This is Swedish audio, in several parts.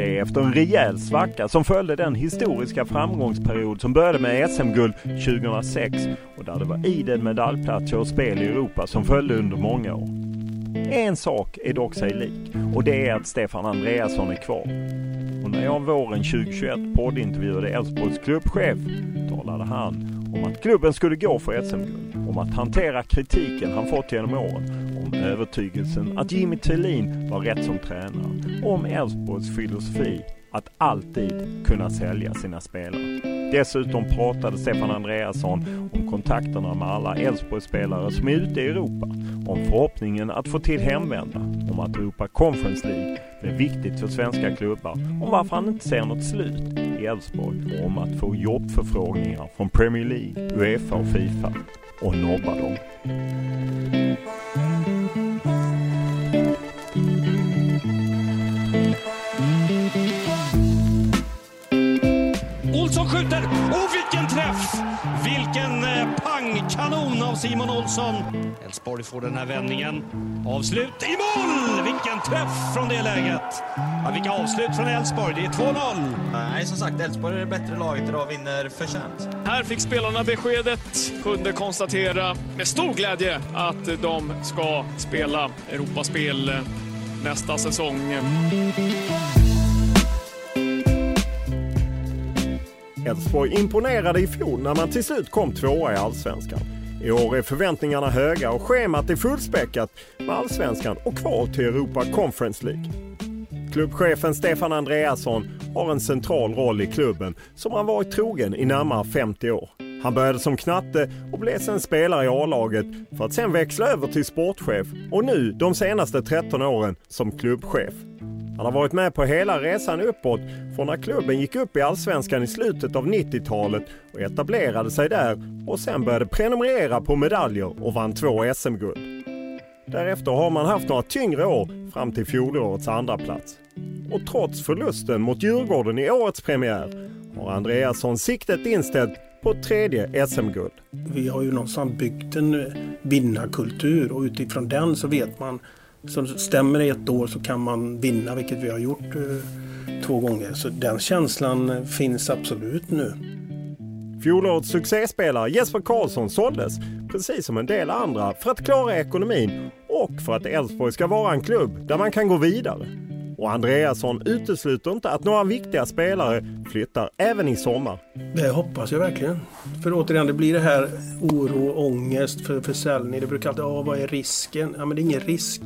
Det efter en rejäl svacka som följde den historiska framgångsperiod som började med SM-guld 2006 och där det var idel medaljplatser och spel i Europa som följde under många år. En sak är dock sig lik och det är att Stefan Andreasson är kvar. Och när jag våren 2021 poddintervjuade Elfsborgs klubbchef talade han om att klubben skulle gå för SM-guld, om att hantera kritiken han fått genom åren, om övertygelsen att Jimmy Tillin var rätt som tränare, om Elfsborgs filosofi att alltid kunna sälja sina spelare. Dessutom pratade Stefan Andreasson om kontakterna med alla Elfsborgsspelare som är ute i Europa, om förhoppningen att få till hemvända, om att Europa Conference League blir viktigt för svenska klubbar, om varför han inte ser något slut i Elfsborg och om att få jobbförfrågningar från Premier League, Uefa och Fifa och nobba dem. Simon Olsson. Elfsborg får den här vändningen. Avslut i mål! Vilken träff från det läget. Ja, vilka avslut från Elfsborg. Det är 2-0. Nej, som sagt, Elfsborg är det bättre laget idag och vinner förtjänt. Här fick spelarna beskedet, kunde konstatera med stor glädje att de ska spela Europaspel nästa säsong. Elfsborg imponerade i fjol när man till slut kom tvåa i Allsvenskan. I år är förväntningarna höga och schemat är fullspäckat med Allsvenskan och kval till Europa Conference League. Klubbchefen Stefan Andreasson har en central roll i klubben som han varit trogen i närmare 50 år. Han började som knatte och blev sen spelare i A-laget för att sen växla över till sportchef och nu de senaste 13 åren som klubbchef. Han har varit med på hela resan uppåt från när klubben gick upp i Allsvenskan i slutet av 90-talet och etablerade sig där och sen började prenumerera på medaljer och vann två SM-guld. Därefter har man haft några tyngre år fram till fjolårets andra plats. Och trots förlusten mot Djurgården i årets premiär har Andreasson siktet inställt på ett tredje SM-guld. Vi har ju någonstans byggt en vinnarkultur och utifrån den så vet man så stämmer det ett år så kan man vinna, vilket vi har gjort eh, två gånger. Så den känslan eh, finns absolut nu. Fjolårets succéspelare Jesper Karlsson såldes, precis som en del andra, för att klara ekonomin och för att Elfsborg ska vara en klubb där man kan gå vidare. Och Andreasson utesluter inte att några viktiga spelare flyttar även i sommar. Det hoppas jag verkligen. För återigen, det blir det här oro och ångest för försäljning. Det brukar alltid, ja vad är risken? Ja men det är ingen risk.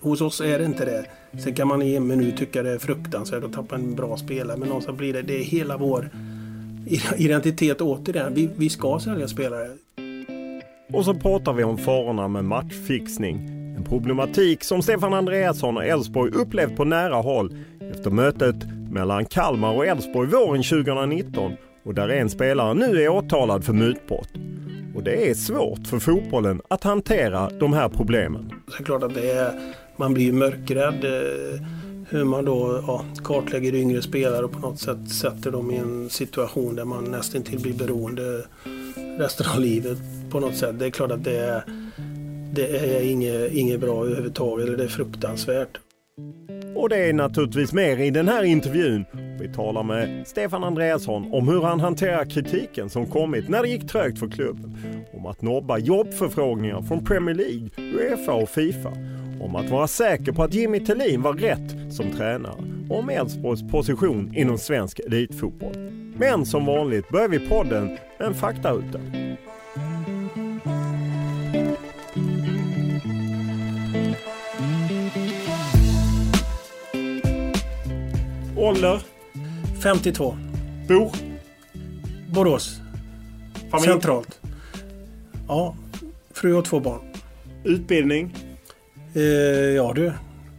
Hos oss är det inte det. Sen kan man i en minut tycka det är fruktansvärt att tappa en bra spelare. Men någonstans blir det, det är hela vår identitet återigen. Vi, vi ska sälja spelare. Och så pratar vi om farorna med matchfixning. En problematik som Stefan Andreasson och Elfsborg upplevt på nära håll efter mötet mellan Kalmar och Elfsborg våren 2019 och där en spelare nu är åtalad för mutbrott. Och det är svårt för fotbollen att hantera de här problemen. Det är klart att det är, man blir mörkrädd eh, hur man då ja, kartlägger yngre spelare och på något sätt sätter dem i en situation där man nästan till blir beroende resten av livet på något sätt. Det är klart att det är, det är inget, inget bra överhuvudtaget. Det är fruktansvärt. Och det är naturligtvis mer i den här intervjun. Vi talar med Stefan Andreasson om hur han hanterar kritiken som kommit när det gick trögt för klubben. Om att nobba jobbförfrågningar från Premier League, Uefa och Fifa. Om att vara säker på att Jimmy Tillin var rätt som tränare. Och om Elfsborgs position inom svensk elitfotboll. Men som vanligt börjar vi podden med en faktaruta. Ålder? 52. Bor? Borås. Familj? Centralt. Ja, fru och två barn. Utbildning? Eh, ja du.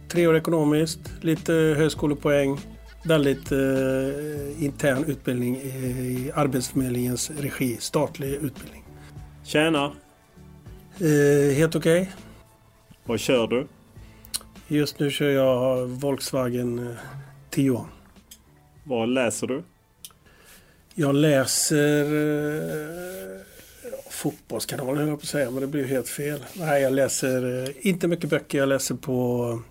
Tre år ekonomiskt, lite högskolepoäng. Väldigt eh, intern utbildning i Arbetsförmedlingens regi. Statlig utbildning. Tjänar? Eh, helt okej. Okay. Vad kör du? Just nu kör jag Volkswagen eh, Tiguan. Vad läser du? Jag läser eh, Fotbollskanalen höll jag på att säga, men det blir helt fel. Nej, jag läser eh, inte mycket böcker. Jag läser på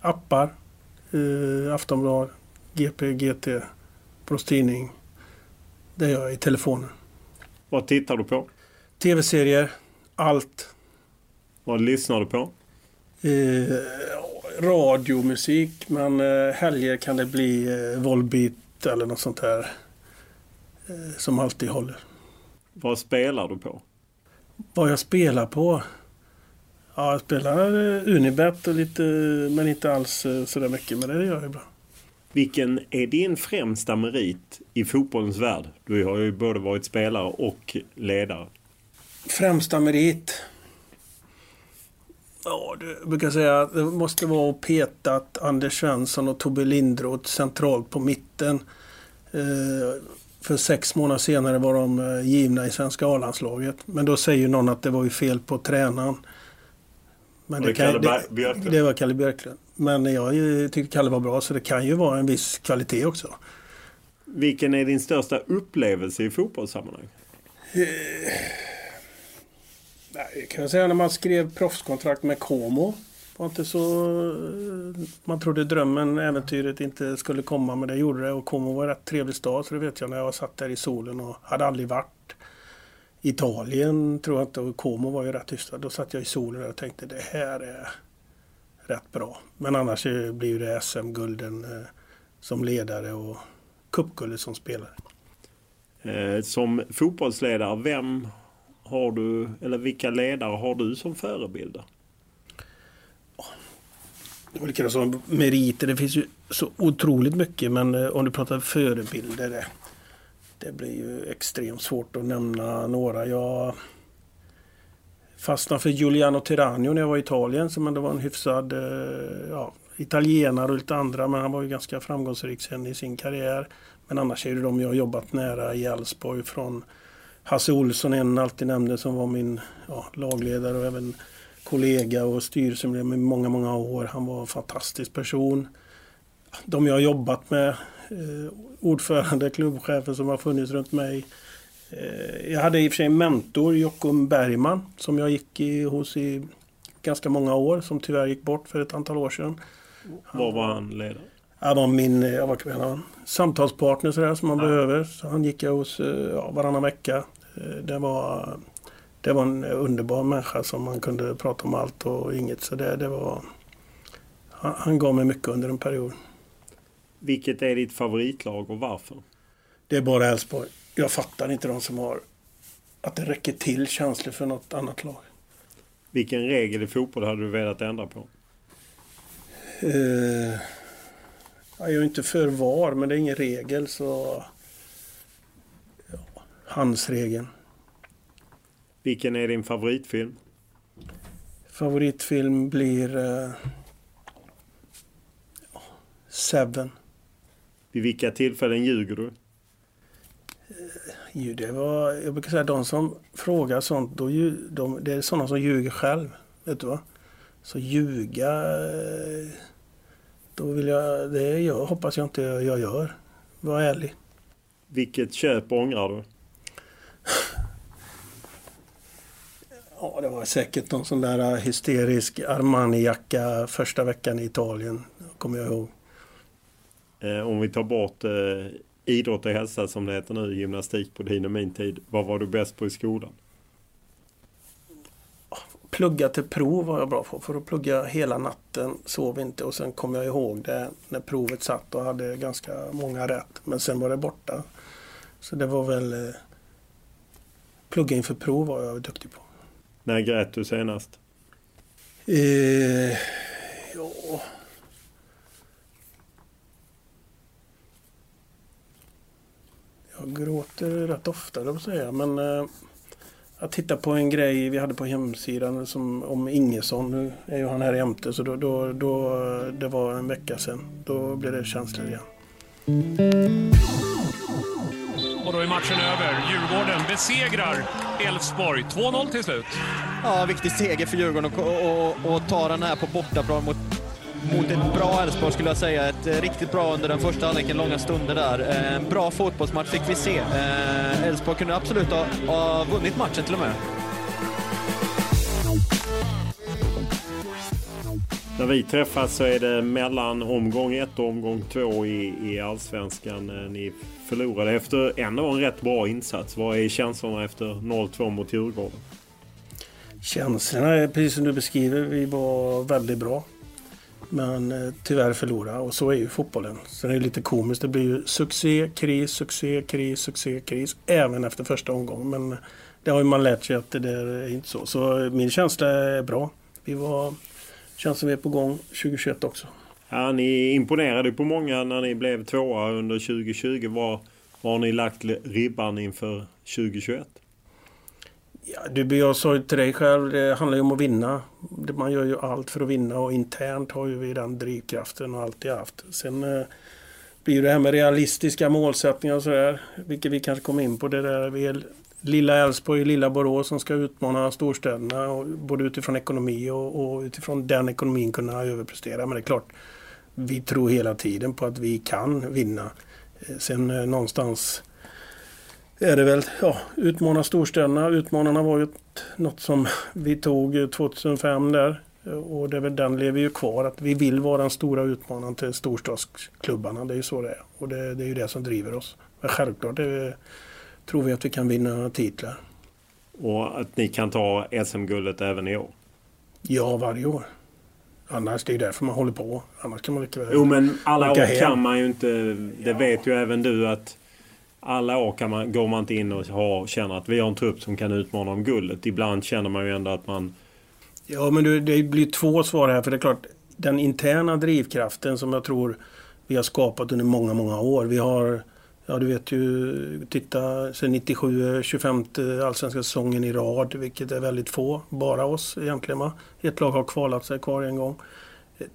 appar. Eh, Aftonblad, GP, GT, Tidning. Det gör jag i telefonen. Vad tittar du på? Tv-serier. Allt. Vad lyssnar du på? Eh, radiomusik, men eh, helger kan det bli eh, Volbeat eller något sånt där. Eh, som alltid håller. Vad spelar du på? Vad jag spelar på? Ja, jag spelar eh, Unibet och lite, men inte alls eh, sådär mycket. Men det gör jag bra. Vilken är din främsta merit i fotbollens värld? Du har ju både varit spelare och ledare. Främsta merit? Ja, du brukar säga att det måste vara att petat Anders Svensson och Tobbe Lindroth centralt på mitten. Eh, för sex månader senare var de eh, givna i svenska A-landslaget. Men då säger någon att det var ju fel på tränaren. Men det, kan, det, det, var Kalle Björklund. Men jag tyckte Kalle var bra så det kan ju vara en viss kvalitet också. Vilken är din största upplevelse i fotbollssammanhang? Eh, nej, kan jag säga när man skrev proffskontrakt med Como. Var inte så... Man trodde drömmen, äventyret inte skulle komma men det gjorde det. Och Como var en rätt trevlig stad så det vet jag när jag satt där i solen och hade aldrig varit. Italien tror jag inte och Como var ju rätt hyfsad. Då satt jag i solen och tänkte det här är rätt bra. Men annars blir det SM-gulden eh, som ledare och cupguldet som spelare. Eh, som fotbollsledare, vem har du, eller vilka ledare har du som förebilder? olika som meriter. Det finns ju så otroligt mycket men eh, om du pratar förebilder. Det, det blir ju extremt svårt att nämna några. Jag fastnade för Giuliano Tiranio när jag var i Italien som ändå var en hyfsad eh, ja, italienare och lite andra men han var ju ganska framgångsrik sen i sin karriär. Men annars är det de jag har jobbat nära i Elfsborg från Hasse Olsson, en alltid nämnde, som var min ja, lagledare och även kollega och styrelsemedlem i många, många år. Han var en fantastisk person. De jag har jobbat med, eh, ordförande, klubbchefer som har funnits runt mig. Eh, jag hade i och för sig en mentor, Jockum Bergman, som jag gick i, hos i ganska många år, som tyvärr gick bort för ett antal år sedan. Vad var han ledare? Han var min jag var, han, samtalspartner sådär, som man ja. behöver. Så han gick jag hos eh, ja, varannan vecka. Eh, det var det var en underbar människa som man kunde prata om allt och inget. Så det, det var, han, han gav mig mycket under en period. Vilket är ditt favoritlag och varför? Det är bara Elfsborg. Jag fattar inte de som har att det räcker till känslor för något annat lag. Vilken regel i fotboll hade du velat ändra på? Uh, jag är inte för VAR, men det är ingen regel så... Handsregeln. Vilken är din favoritfilm? Favoritfilm blir uh, Seven. Vid vilka tillfällen ljuger du? ju, det var, jag brukar säga de som frågar sånt, då, de, det är sådana som ljuger själv. Vet du vad? Så ljuga, eh, då vill jag, det jag, hoppas jag inte jag gör. Var ärlig. Vilket köp ångrar du? Ja, det var säkert någon sån där hysterisk Armani-jacka första veckan i Italien, kommer jag ihåg. Eh, om vi tar bort eh, idrott och hälsa som det heter nu, gymnastik på din och min tid. Vad var du bäst på i skolan? Plugga till prov var jag bra på. För att plugga hela natten, sov inte och sen kom jag ihåg det när provet satt och hade ganska många rätt. Men sen var det borta. Så det var väl... Plugga inför prov var jag duktig på. När grät du senast? Eh, ja... Jag gråter rätt ofta, det säga. Men eh, jag tittade på en grej vi hade på hemsidan som, om Ingesson. Nu är ju han här jämte, så då, då, då, det var en vecka sedan. Då blev det känslor igen. Och då är matchen över. Djurgården besegrar Elfsborg. 2-0 till slut. Ja, viktig seger för Djurgården och, ta den här på bortaplan mot mot ett bra Elfsborg skulle jag säga. Ett eh, riktigt bra under den första halvleken, långa stunder där. Eh, en bra fotbollsmatch fick vi se. Eh, Elfsborg kunde absolut ha, ha vunnit matchen till och med. När vi träffas så är det mellan omgång ett och omgång två i, i Allsvenskan. Ni förlorade efter ändå en rätt bra insats. Vad är känslorna efter 0-2 mot Djurgården? Känslorna är precis som du beskriver. Vi var väldigt bra. Men eh, tyvärr förlora och så är ju fotbollen. Så det är lite komiskt. Det blir ju succé, kris, succé, kris, succé, kris. Även efter första omgången. Men det har ju man lärt sig att det där är inte så. Så min känsla är bra. Vi var, känns som vi är på gång 2021 också. Ja, ni imponerade på många när ni blev tvåa under 2020. Var, var har ni lagt ribban inför 2021? Ja, du, jag sa ju till dig själv, det handlar ju om att vinna. Man gör ju allt för att vinna och internt har ju vi den drivkraften och alltid haft. Sen eh, blir det här med realistiska målsättningar och sådär, vilket vi kanske kommer in på. Det där vi är lilla Älvsborg och lilla Borås som ska utmana storstäderna, och både utifrån ekonomi och, och utifrån den ekonomin kunna överprestera. Men det är klart, vi tror hela tiden på att vi kan vinna. Eh, sen eh, någonstans är det väl, ja, utmana storstäderna. Utmanarna var ju något som vi tog 2005 där. Och det är väl den lever ju kvar, att vi vill vara den stora utmanaren till storstadsklubbarna. Det är ju så det är. Och det, det är ju det som driver oss. Men självklart det, tror vi att vi kan vinna titlar. Och att ni kan ta SM-guldet även i år? Ja, varje år. Annars, det är ju därför man håller på. Annars kan man lika väl Jo, men alla år kan man ju inte. Det vet ju även du att alla år kan man, går man inte in och har, känner att vi har en trupp som kan utmana om guldet. Ibland känner man ju ändå att man... Ja, men det blir två svar här. För det är klart, den interna drivkraften som jag tror vi har skapat under många, många år. Vi har, ja du vet ju, titta sen 97, 25 allsvenska säsongen i rad, vilket är väldigt få. Bara oss egentligen va. Ett lag har kvalat sig kvar en gång.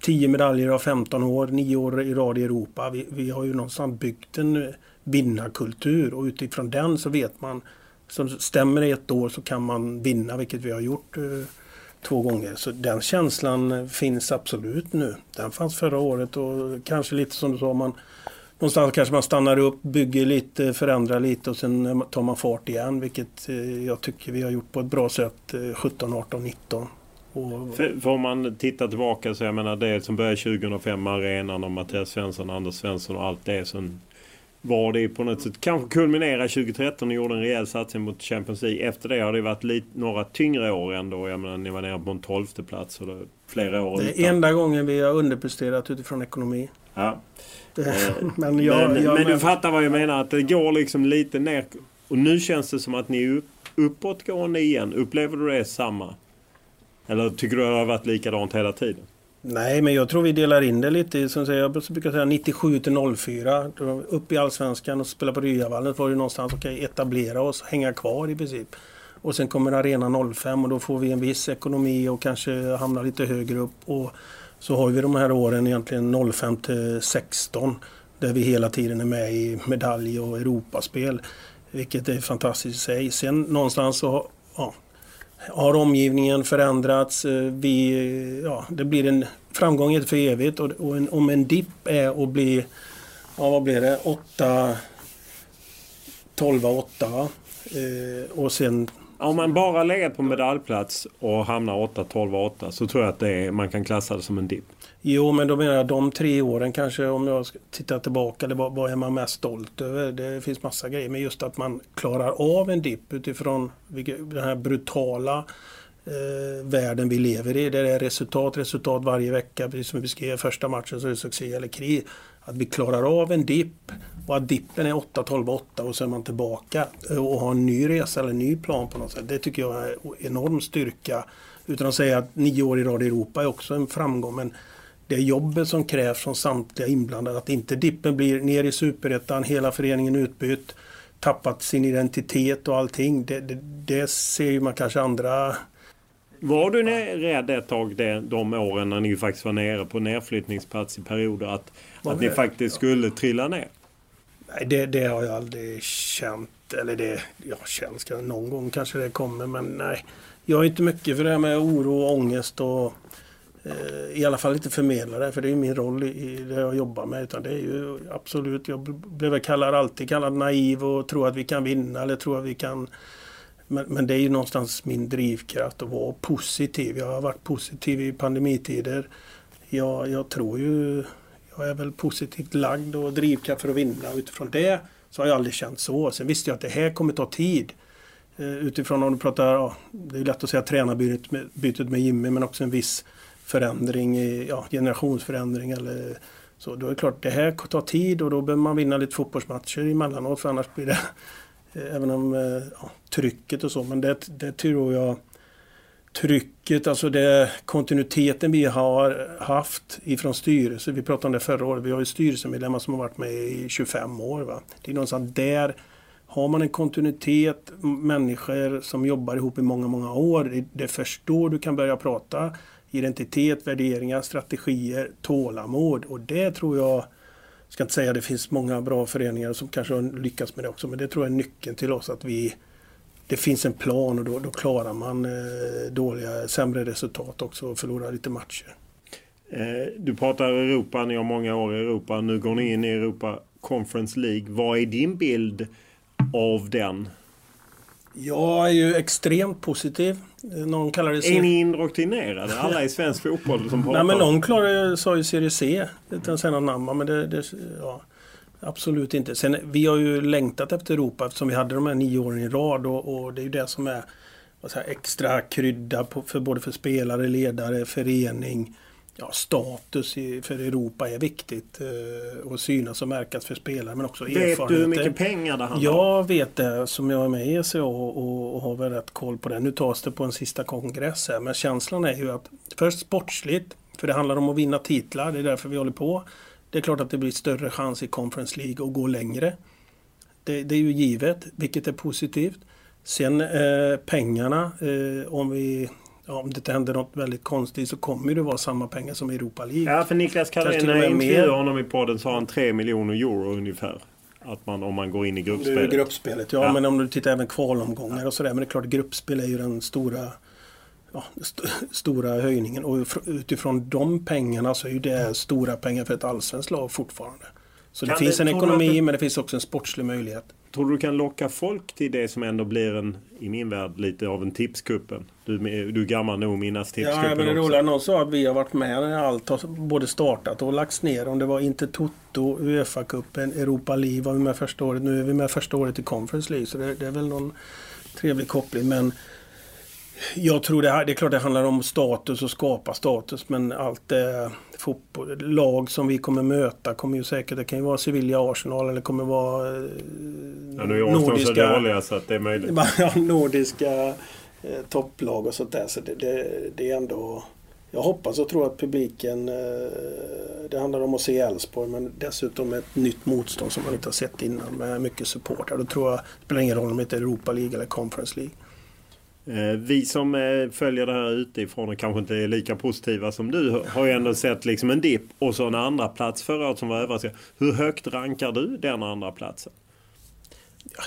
10 medaljer av 15 år, 9 år i rad i Europa. Vi, vi har ju någonstans byggt en vinnarkultur och utifrån den så vet man så stämmer det ett år så kan man vinna vilket vi har gjort eh, två gånger. Så den känslan finns absolut nu. Den fanns förra året och kanske lite som du sa man Någonstans kanske man stannar upp, bygger lite, förändrar lite och sen tar man fart igen vilket eh, jag tycker vi har gjort på ett bra sätt 17, 18, 19. Och... För, för om man tittar tillbaka så jag menar det som började 2005 med arenan och Mattias Svensson, Anders Svensson och allt det som var det på något sätt kanske kulminera 2013 och gjorde en rejäl satsning mot Champions League. Efter det har det varit lite, några tyngre år ändå. Jag menar, ni var nere på en tolfte plats och det, flera år Det är utan. enda gången vi har underpresterat utifrån ekonomi. Ja. Det, eh, men, jag, men, jag, men du fattar vad jag menar. Att det går liksom lite ner. Och nu känns det som att ni är upp, uppåtgående igen. Upplever du det samma? Eller tycker du att det har varit likadant hela tiden? Nej, men jag tror vi delar in det lite. Som jag brukar säga 97 till 04. Upp i Allsvenskan och spela på Ryavallen. var det någonstans att okay, etablera oss, hänga kvar i princip. Och sen kommer Arena 05 och då får vi en viss ekonomi och kanske hamnar lite högre upp. Och så har vi de här åren egentligen 05 till 16 där vi hela tiden är med i medalj och Europaspel. Vilket är fantastiskt i sig. Sen någonstans så ja, har omgivningen förändrats. Eh, vi, ja, det blir en framgång inte för evigt och, och en, om en dipp är att bli, ja vad blir det, 8, 12, 8 eh, och sen om man bara lägger på medaljplats och hamnar 8, 12, 8 så tror jag att det är, man kan klassa det som en dipp. Jo, men då menar jag de tre åren kanske om jag tittar tillbaka. eller vad, vad är man mest stolt över? Det finns massa grejer. Men just att man klarar av en dipp utifrån den här brutala eh, världen vi lever i. Det är resultat, resultat varje vecka. Precis som vi beskrev första matchen så är det succé eller krig. Att vi klarar av en dipp och att dippen är 8, 12, 8 och så är man tillbaka och har en ny resa eller en ny plan på något sätt. Det tycker jag är enorm styrka. Utan att säga att nio år i rad i Europa är också en framgång. Men det jobbet som krävs från samtliga inblandade. Att inte dippen blir ner i superettan, hela föreningen utbytt, tappat sin identitet och allting. Det, det, det ser ju man kanske andra var du rädd ett tag det, de åren när ni faktiskt var nere på nedflyttningsplats i perioder att, att ni faktiskt skulle trilla ner? Nej, det, det har jag aldrig känt. Eller det, jag känner någon gång kanske det kommer men nej. Jag är inte mycket för det här med oro och ångest och eh, i alla fall inte förmedla det för det är min roll i det jag jobbar med. Utan det är ju absolut, jag blev kallad, alltid kallad naiv och tror att vi kan vinna eller tror att vi kan men, men, det är ju någonstans min drivkraft att vara positiv. Jag har varit positiv i pandemitider. Jag, jag tror ju jag är väl positivt lagd och drivkraft för att vinna. Utifrån det så har jag aldrig känt så. Sen visste jag att det här kommer ta tid. Eh, utifrån om du pratar, ja, det är lätt att säga tränarbytet med, bytet med Jimmy men också en viss förändring, i, ja, generationsförändring eller så. Då är det klart, det här tar tid och då behöver man vinna lite fotbollsmatcher emellanåt för annars blir det, även om eh, ja, trycket och så, men det, det tror jag trycket, alltså det kontinuiteten vi har haft ifrån styrelsen. Vi pratade om det förra året. Vi har ju styrelsemedlemmar som har varit med i 25 år. Va? Det är någonstans där har man en kontinuitet, människor som jobbar ihop i många, många år. Det, det först då du kan börja prata identitet, värderingar, strategier, tålamod. Och det tror jag, jag ska inte säga att det finns många bra föreningar som kanske har lyckats med det också, men det tror jag är nyckeln till oss att vi det finns en plan och då, då klarar man eh, dåliga, sämre resultat också och förlorar lite matcher. Eh, du pratar Europa, ni har många år i Europa. Nu går ni in i Europa Conference League. Vad är din bild av den? Jag är ju extremt positiv. Någon kallar det... Är ni indoktrinerade? Alla i svensk fotboll som pratar? Nej men någon klarar, sa ju Serie C. Utan någon namn. Men det, det, ja. Absolut inte. Sen, vi har ju längtat efter Europa eftersom vi hade de här nio åren i rad och, och det är ju det som är säga, extra krydda på, för både för spelare, ledare, förening. Ja, status i, för Europa är viktigt eh, och synas och märkas för spelare men också erfarenheter. Vet du hur mycket pengar det handlar om? Jag vet det som jag är med i ECA och, och, och, har väl rätt koll på det. Nu tas det på en sista kongress här men känslan är ju att först sportsligt för det handlar om att vinna titlar, det är därför vi håller på. Det är klart att det blir större chans i Conference League att gå längre. Det, det är ju givet, vilket är positivt. Sen eh, pengarna, eh, om vi om det inte händer något väldigt konstigt så kommer det vara samma pengar som Europa League. Ja, för Niklas Carlén, när jag intervjuade honom i podden sa han 3 miljoner euro ungefär. Att man, om man går in i gruppspelet. Gruppspelet, ja, ja. Men om du tittar även kvalomgångar och sådär. Men det är klart, gruppspel är ju den stora ja, st stora höjningen. Och utifrån de pengarna så är ju det stora pengar för ett allsvenskt lag fortfarande. Så kan det finns en ekonomi det... men det finns också en sportslig möjlighet. Tror du du kan locka folk till det som ändå blir en, i min värld, lite av en tipskuppen? Du, du är gammal nog minnas tipskuppen Ja, men det roliga någon sa att vi har varit med när allt har både startat och lagts ner. Om det var inte Toto, Uefa-cupen, Europa League var vi med första året. Nu är vi med första året i Conference League. Så det, det är väl någon trevlig koppling. Men jag tror det, här, det är klart det handlar om status och skapa status men allt det fotboll, lag som vi kommer möta kommer ju säkert, det kan ju vara Sevilla, Arsenal eller kommer vara eh, ja, nu är nordiska, så dåliga så att det är möjligt. Ja, nordiska eh, topplag och sånt där så det, det, det, är ändå jag hoppas och tror att publiken eh, Det handlar om att se Elfsborg men dessutom ett nytt motstånd som man inte har sett innan med mycket supportrar. Då tror jag det spelar ingen roll om det är Europa League eller Conference League. Eh, vi som eh, följer det här utifrån och kanske inte är lika positiva som du har ju ändå sett liksom en dipp och så en andra plats förra året som var överraskande. Hur högt rankar du den andra platsen?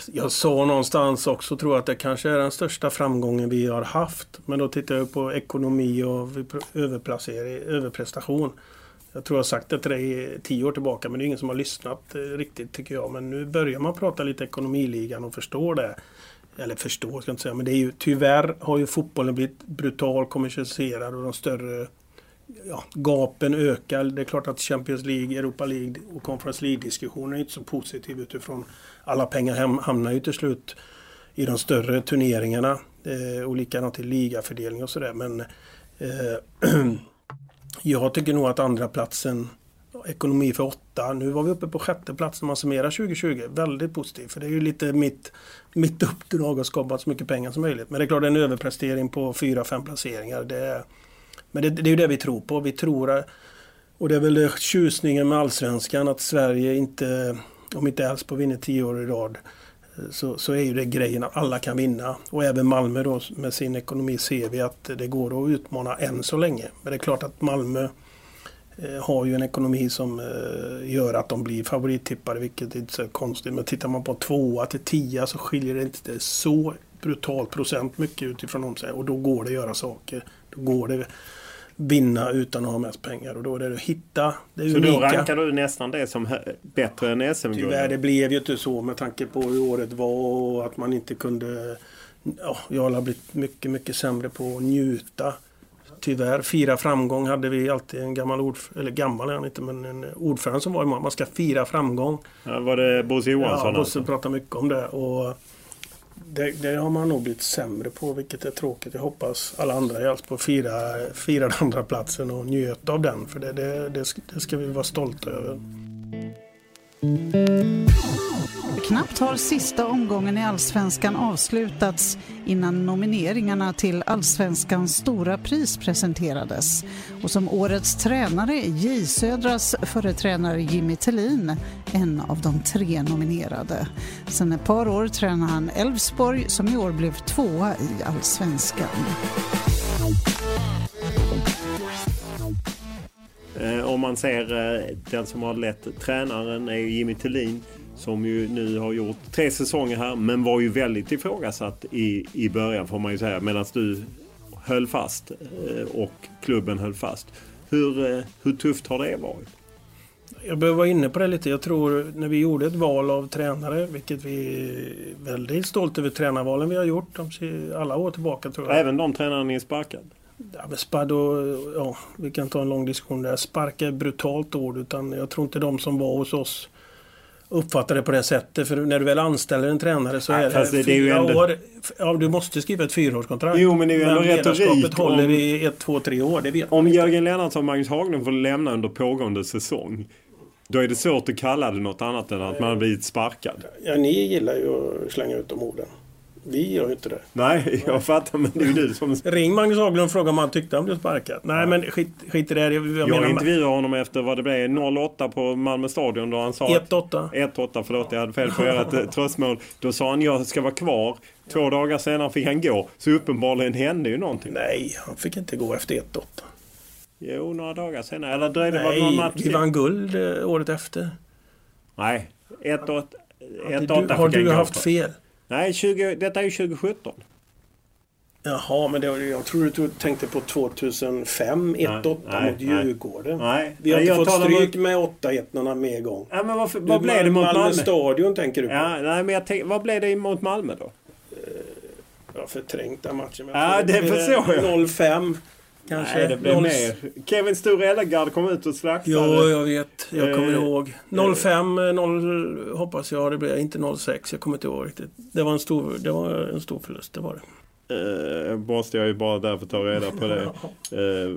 Jag sa någonstans också, tror jag, att det kanske är den största framgången vi har haft. Men då tittar jag på ekonomi och överplacering, överprestation. Jag tror jag har sagt det till dig tio år tillbaka men det är ingen som har lyssnat eh, riktigt tycker jag. Men nu börjar man prata lite ekonomiligan och förstår det. Eller förstå ska jag inte säga men det är ju tyvärr har ju fotbollen blivit brutalt kommersialiserad och de större ja, gapen ökar. Det är klart att Champions League, Europa League och Conference League-diskussionen är inte så positiv utifrån alla pengar hamnar ju till slut i de större turneringarna. Eh, och likadant till ligafördelning och sådär. Men eh, jag tycker nog att andra platsen Ekonomi för åtta. Nu var vi uppe på sjätte plats när man summerar 2020. Väldigt positivt. För det är ju lite mitt, mitt uppdrag att skapa så mycket pengar som möjligt. Men det är klart en överprestering på fyra, fem placeringar. Det är, men det, det är ju det vi tror på. Vi tror, och det är väl tjusningen med Allsvenskan att Sverige inte, om inte Elfsborg vinner tio år i rad, så, så är ju det grejen att alla kan vinna. Och även Malmö då med sin ekonomi ser vi att det går att utmana än så länge. Men det är klart att Malmö har ju en ekonomi som eh, gör att de blir favorittippare, vilket är inte så konstigt. Men tittar man på tvåa till tia så skiljer det inte så brutalt procent mycket utifrån dem. Och då går det att göra saker. Då går det vinna utan att ha mest pengar. Och då är det att hitta det Så unika. då rankar du nästan det som bättre än SM-guld? Tyvärr, det blev ju inte så med tanke på hur året var och att man inte kunde... Ja, jag har blivit mycket, mycket sämre på att njuta. Tyvärr, fira framgång hade vi alltid en gammal ordförande, eller gammal är han inte, men en ordförande som var imorgon. Man ska fira framgång. Ja, var det Bosse Johansson? Ja, Bosse alltså? pratade mycket om det. Och det, det, har man nog blivit sämre på vilket är tråkigt. Jag hoppas alla andra i Elfsborg firar, firar andra platsen och njöt av den. För det, det, det, det ska vi vara stolta över. Knappt har sista omgången i Allsvenskan avslutats innan nomineringarna till Allsvenskans stora pris presenterades. Och som årets tränare är J Södras förre tränare Jimmy Tellin en av de tre nominerade. Sen ett par år tränar han Elfsborg som i år blev tvåa i Allsvenskan. Eh, om man ser eh, den som har lett tränaren är Jimmy Tillin som ju nu har gjort tre säsonger här men var ju väldigt ifrågasatt i, i början får man ju säga medan du höll fast eh, och klubben höll fast. Hur, hur tufft har det varit? Jag behöver vara inne på det lite. Jag tror när vi gjorde ett val av tränare, vilket vi är väldigt stolta över tränarvalen vi har gjort alla år tillbaka tror jag. Även de tränarna ni sparkade? Ja, men spad och, ja, vi kan ta en lång diskussion där. Sparka är ett brutalt ord utan jag tror inte de som var hos oss uppfattar det på det sättet. För när du väl anställer en tränare så ja, är det, det fyra är ändå... år. Ja, du måste skriva ett fyraårskontrakt. Jo, men det är ju ändå retorik. håller om... i ett, två, tre år. Det vet om Jörgen Lennartsson och Magnus Haglund får lämna under pågående säsong. Då är det svårt att kalla det något annat än att man har blivit sparkad. Ja, ni gillar ju att slänga ut de orden. Vi gör ju inte det. Nej, jag fattar men det är ju du som... Ring Magnus Haglund och fråga om han tyckte han blev sparkad. Nej ja. men skit, skit i det. Jag, jag, jag intervjuade honom efter vad det blev 08 på Malmö stadion då han sa... 1-8. 1-8, förlåt jag hade fel på ert tröstmål. Då sa han jag ska vara kvar. Två dagar senare fick han gå. Så uppenbarligen hände ju någonting. Nej, han fick inte gå efter 1-8. Jo, några dagar senare. Eller dröjde det någon match vi vann guld eh, året efter. Nej, 1-8 Har du haft fel? Nej, 20, detta är ju 2017. Jaha, men det, jag tror du tänkte på 2005, 1-8 mot Djurgården. Nej, Vi har nej, inte fått stryk mot... med 8-1 någon mer gång. Ja, men varför, vad blev det mot Malmö? Malmö stadion tänker du på? Ja, nej, men jag tänk, vad blev det mot Malmö då? Jag har förträngt den matchen. Ja, det förstår jag. 0-5. Kanske. Nej, det blev 0... mer. Kevin Stor Ellegard kom ut och slaktade. Jo, jag vet. Jag kommer eh, ihåg. 05, 0 hoppas jag det blev. Inte 06. Jag kommer inte ihåg riktigt. Det var en stor, det var en stor förlust. Det var det. Eh, måste jag ju bara därför ta reda på det. Eh,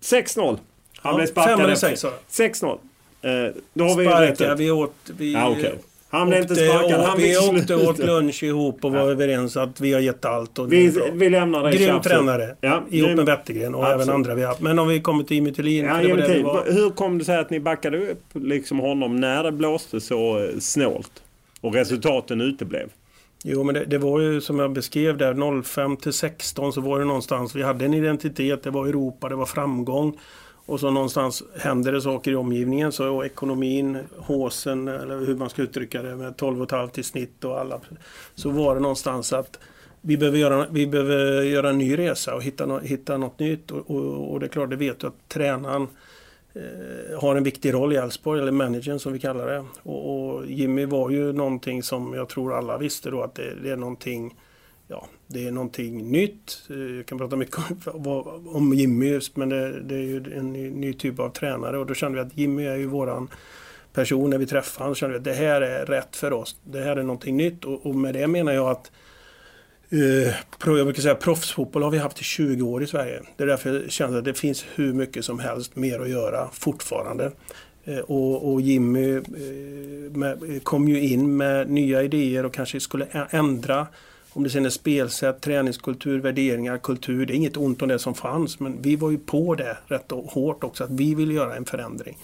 6-0. Han ja, blev sparkad 6-0. Eh, då har vi Sparka, vi åt... Vi, ja, okay. Han blev inte sparkad. Han vi åkte åt lunch ihop och var ja. överens att vi har gett allt. Och vi, vi lämnar dig Grym tränare. Ja, ihop med Wettergren och Absolut. även andra vi har haft. Men om vi kommer till Jimmy Thelin. Ja, Hur kom det sig att ni backade upp liksom honom när det blåste så eh, snålt? Och resultaten uteblev? Jo men det, det, var ju som jag beskrev där 05 till 16 så var det någonstans. Vi hade en identitet. Det var Europa, det var framgång och så någonstans händer det saker i omgivningen så ekonomin, håsen eller hur man ska uttrycka det med 12,5 i snitt och alla. Så var det någonstans att vi behöver göra, vi behöver göra en ny resa och hitta, hitta något nytt. Och, och, och det är klart, det vet du att tränaren eh, har en viktig roll i Elfsborg, eller managern som vi kallar det. Och, och, Jimmy var ju någonting som jag tror alla visste då att det, det är någonting ja, det är någonting nytt. Eh, jag kan prata mycket om, om Jimmy, men det, det är ju en ny, ny, typ av tränare och då kände vi att Jimmy är ju våran person när vi träffade honom. kände vi att det här är rätt för oss. Det här är någonting nytt och, och med det menar jag att Uh, jag brukar säga proffsfotboll har vi haft i 20 år i Sverige. Det är därför jag känner att det finns hur mycket som helst mer att göra fortfarande. Uh, och, och, Jimmy uh, med, kom ju in med nya idéer och kanske skulle ändra om det sen är spelsätt, träningskultur, värderingar, kultur. Det är inget ont om det som fanns men vi var ju på det rätt hårt också att vi vill göra en förändring.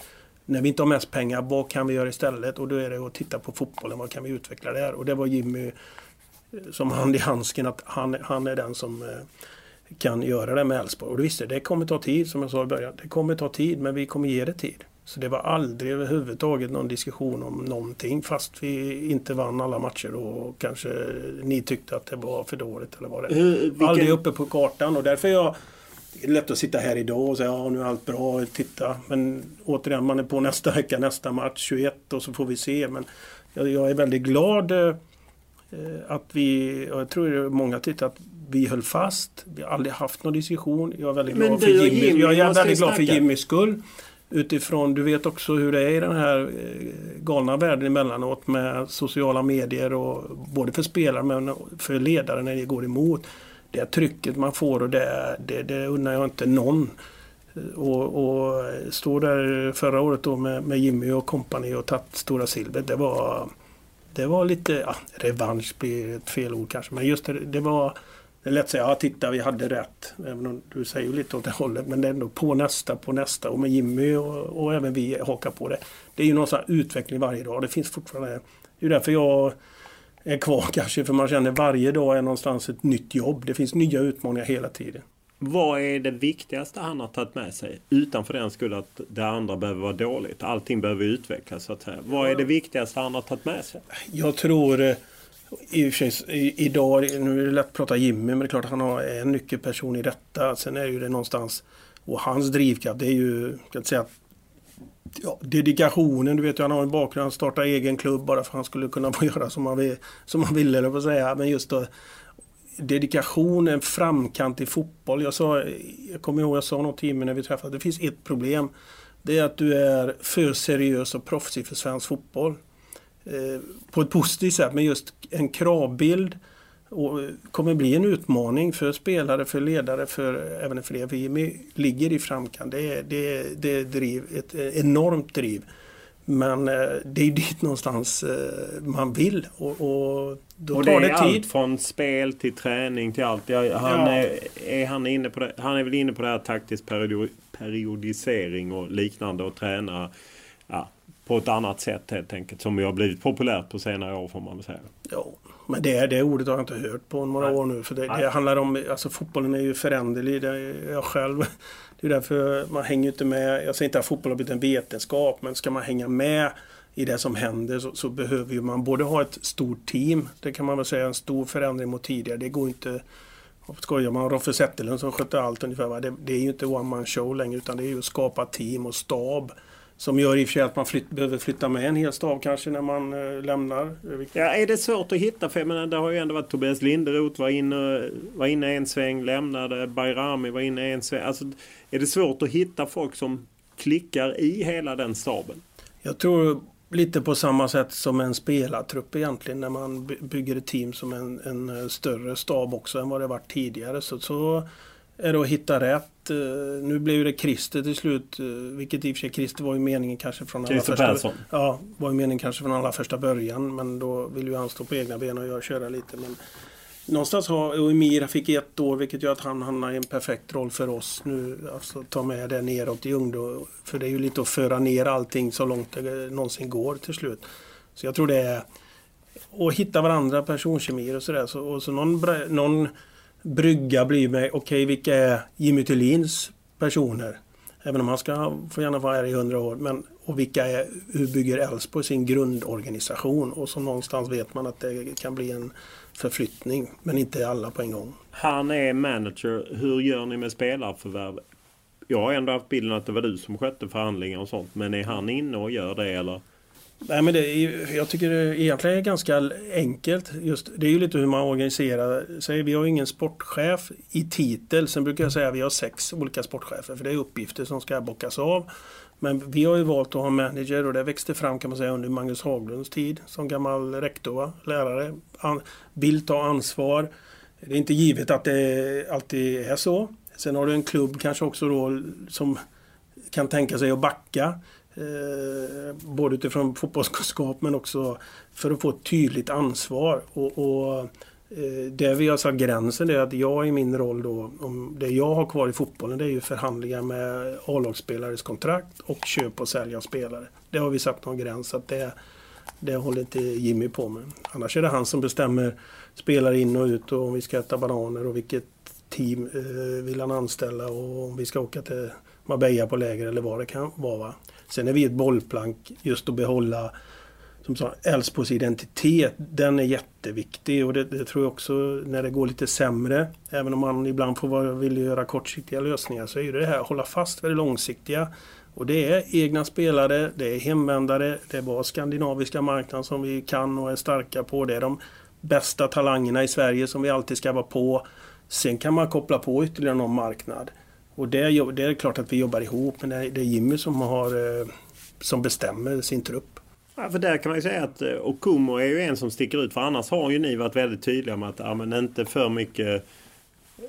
När vi inte har mest pengar, vad kan vi göra istället? Och då är det att titta på fotbollen, vad kan vi utveckla där? Och det var Jimmy eh, som hand i handsken att han, han är den som eh, kan göra det med Elfsborg. Och visst, det kommer ta tid som jag sa i början. Det kommer ta tid men vi kommer ge det tid. Så det var aldrig överhuvudtaget någon diskussion om någonting fast vi inte vann alla matcher och kanske ni tyckte att det var för dåligt eller vad det är. Vilken... Aldrig uppe på kartan och därför är jag det är lätt att sitta här idag och säga ja nu är allt bra, titta. Men återigen, man är på nästa vecka, nästa match, 21 och så får vi se. Men jag, jag är väldigt glad eh, att vi, och jag tror många tyckte att vi höll fast. Vi har aldrig haft någon diskussion. Jag är väldigt glad, för, Jimmy, Jimmy, jag är väldigt glad för Jimmys skull. Utifrån, du vet också hur det är i den här eh, galna världen emellanåt med sociala medier och både för spelare men för ledare när det går emot. Det trycket man får och det, det, det unnar jag inte någon. Och, och stå där förra året då med, med Jimmy och kompani och tagit stora silver. Det var, det var lite, ja, revansch blir ett fel ord kanske, men just det, det var det är lätt att säga, ja titta vi hade rätt. Även om du säger lite åt det hållet. Men det är ändå på nästa, på nästa. Och med Jimmy och, och även vi hakar på det. Det är ju någon sån utveckling varje dag. Det finns fortfarande... Det är därför jag är kvar kanske. För man känner varje dag är någonstans ett nytt jobb. Det finns nya utmaningar hela tiden. Vad är det viktigaste han har tagit med sig? Utanför den skull att det andra behöver vara dåligt. Allting behöver utvecklas så att säga. Vad är det viktigaste han har tagit med sig? Jag tror eh, i och för sig, idag, nu är det lätt att prata Jimmy, men det är klart att han har en nyckelperson i detta. Sen är ju det någonstans, och hans drivkraft det är ju, kan säga ja, dedikationen, du vet ju han har en bakgrund, han startade egen klubb bara för att han skulle kunna få göra som han, vill, som han ville, eller säga. Men just då, dedikationen, framkant i fotboll. Jag, sa, jag kommer ihåg jag sa något till när vi träffades, det finns ett problem. Det är att du är för seriös och proffsig för svensk fotboll. Eh, på ett positivt sätt, men just en kravbild och kommer bli en utmaning för spelare, för ledare, för även för det. Vi ligger i framkant. Det är, det, det är driv, ett enormt driv. Men eh, det är dit någonstans eh, man vill och, och då och tar det, är tid. allt från spel till träning till allt. han, ja. är, är, han, inne på det, han är väl inne på det här taktisk periodisering och liknande och träna ja, på ett annat sätt helt enkelt. Som har blivit populärt på senare år får man väl säga. Ja, men det, det ordet har jag inte hört på några Nej. år nu. För det, det, handlar om, alltså fotbollen är ju föränderlig. Det är jag själv. Det är därför man hänger inte med. Jag säger inte att fotboll har blivit en vetenskap. Men ska man hänga med i det som händer så, så behöver ju man både ha ett stort team. Det kan man väl säga en stor förändring mot tidigare. Det går inte Skojar man Roffe Zetterlund som skötte allt ungefär. Det, det är ju inte one man show längre utan det är ju att skapa team och stab som gör i och för sig att man flytt, behöver flytta med en hel stav kanske när man eh, lämnar. Ja, är det svårt att hitta? För jag menar, det har ju ändå varit Tobias Linderoth var inne, var inne en sväng, lämnade. Bayrami var inne en sväng. Alltså, är det svårt att hitta folk som klickar i hela den staben? Jag tror lite på samma sätt som en spelartrupp egentligen när man bygger ett team som en, en eh, större stab också än vad det varit tidigare. Så, så är det att hitta rätt. Eh, nu blev det Christer till slut, eh, vilket i och för sig Christer var ju meningen kanske från allra första, Persson. Ja, var ju meningen kanske från allra första början. Men då vill ju han stå på egna ben och jag köra lite. Men någonstans har, och Emir fick ett år vilket gör att han hamnar i en perfekt roll för oss nu. Alltså ta med det neråt i ungdom. För det är ju lite att föra ner allting så långt det någonsin går till slut. Så jag tror det är att hitta varandra, personkemier och sådär. Så, och så någon, någon brygga blir med, okej okay, vilka är Jimmy Tillins personer? Även om han ska få gärna vara här i hundra år. Men, och vilka är, hur bygger Elfsborg sin grundorganisation? Och så någonstans vet man att det kan bli en förflyttning. Men inte alla på en gång. Han är manager. Hur gör ni med spelarförvärv? Jag har ändå haft bilden att det var du som skötte förhandlingar och sånt. Men är han inne och gör det eller? Nej, men det är, jag tycker det egentligen är ganska enkelt. Just, det är ju lite hur man organiserar sig. Vi har ingen sportchef i titel. Sen brukar jag säga att vi har sex olika sportchefer. För det är uppgifter som ska bockas av. Men vi har ju valt att ha manager och det växte fram kan man säga under Magnus Haglunds tid som gammal rektor, lärare. An, vill ta ansvar. Det är inte givet att det alltid är så. Sen har du en klubb kanske också då som kan tänka sig att backa. Eh, både utifrån fotbollskunskap men också för att få ett tydligt ansvar. Och, och eh, det vi har satt gränsen är att jag i min roll då, om det jag har kvar i fotbollen det är ju förhandlingar med A-lagsspelares kontrakt och köp och sälja spelare. Det har vi satt någon gräns att det, det håller inte Jimmy på med. Annars är det han som bestämmer spelare in och ut och om vi ska äta bananer och vilket team eh, vill han anställa och om vi ska åka till Marbella på läger eller vad det kan vara. Sen är vi ett bollplank just att behålla som sa, identitet. Den är jätteviktig och det, det, tror jag också när det går lite sämre. Även om man ibland får vara, vill göra kortsiktiga lösningar så är det här att hålla fast vid det långsiktiga. Och det är egna spelare, det är hemvändare, det är bara skandinaviska marknaden som vi kan och är starka på. Det är de bästa talangerna i Sverige som vi alltid ska vara på. Sen kan man koppla på ytterligare någon marknad. Och det, det är klart att vi jobbar ihop men det är Jimmy som, har, eh, som bestämmer sin trupp. Ja, för där kan man ju säga att eh, Okumo är ju en som sticker ut. För annars har ju ni varit väldigt tydliga med att ja, men inte för mycket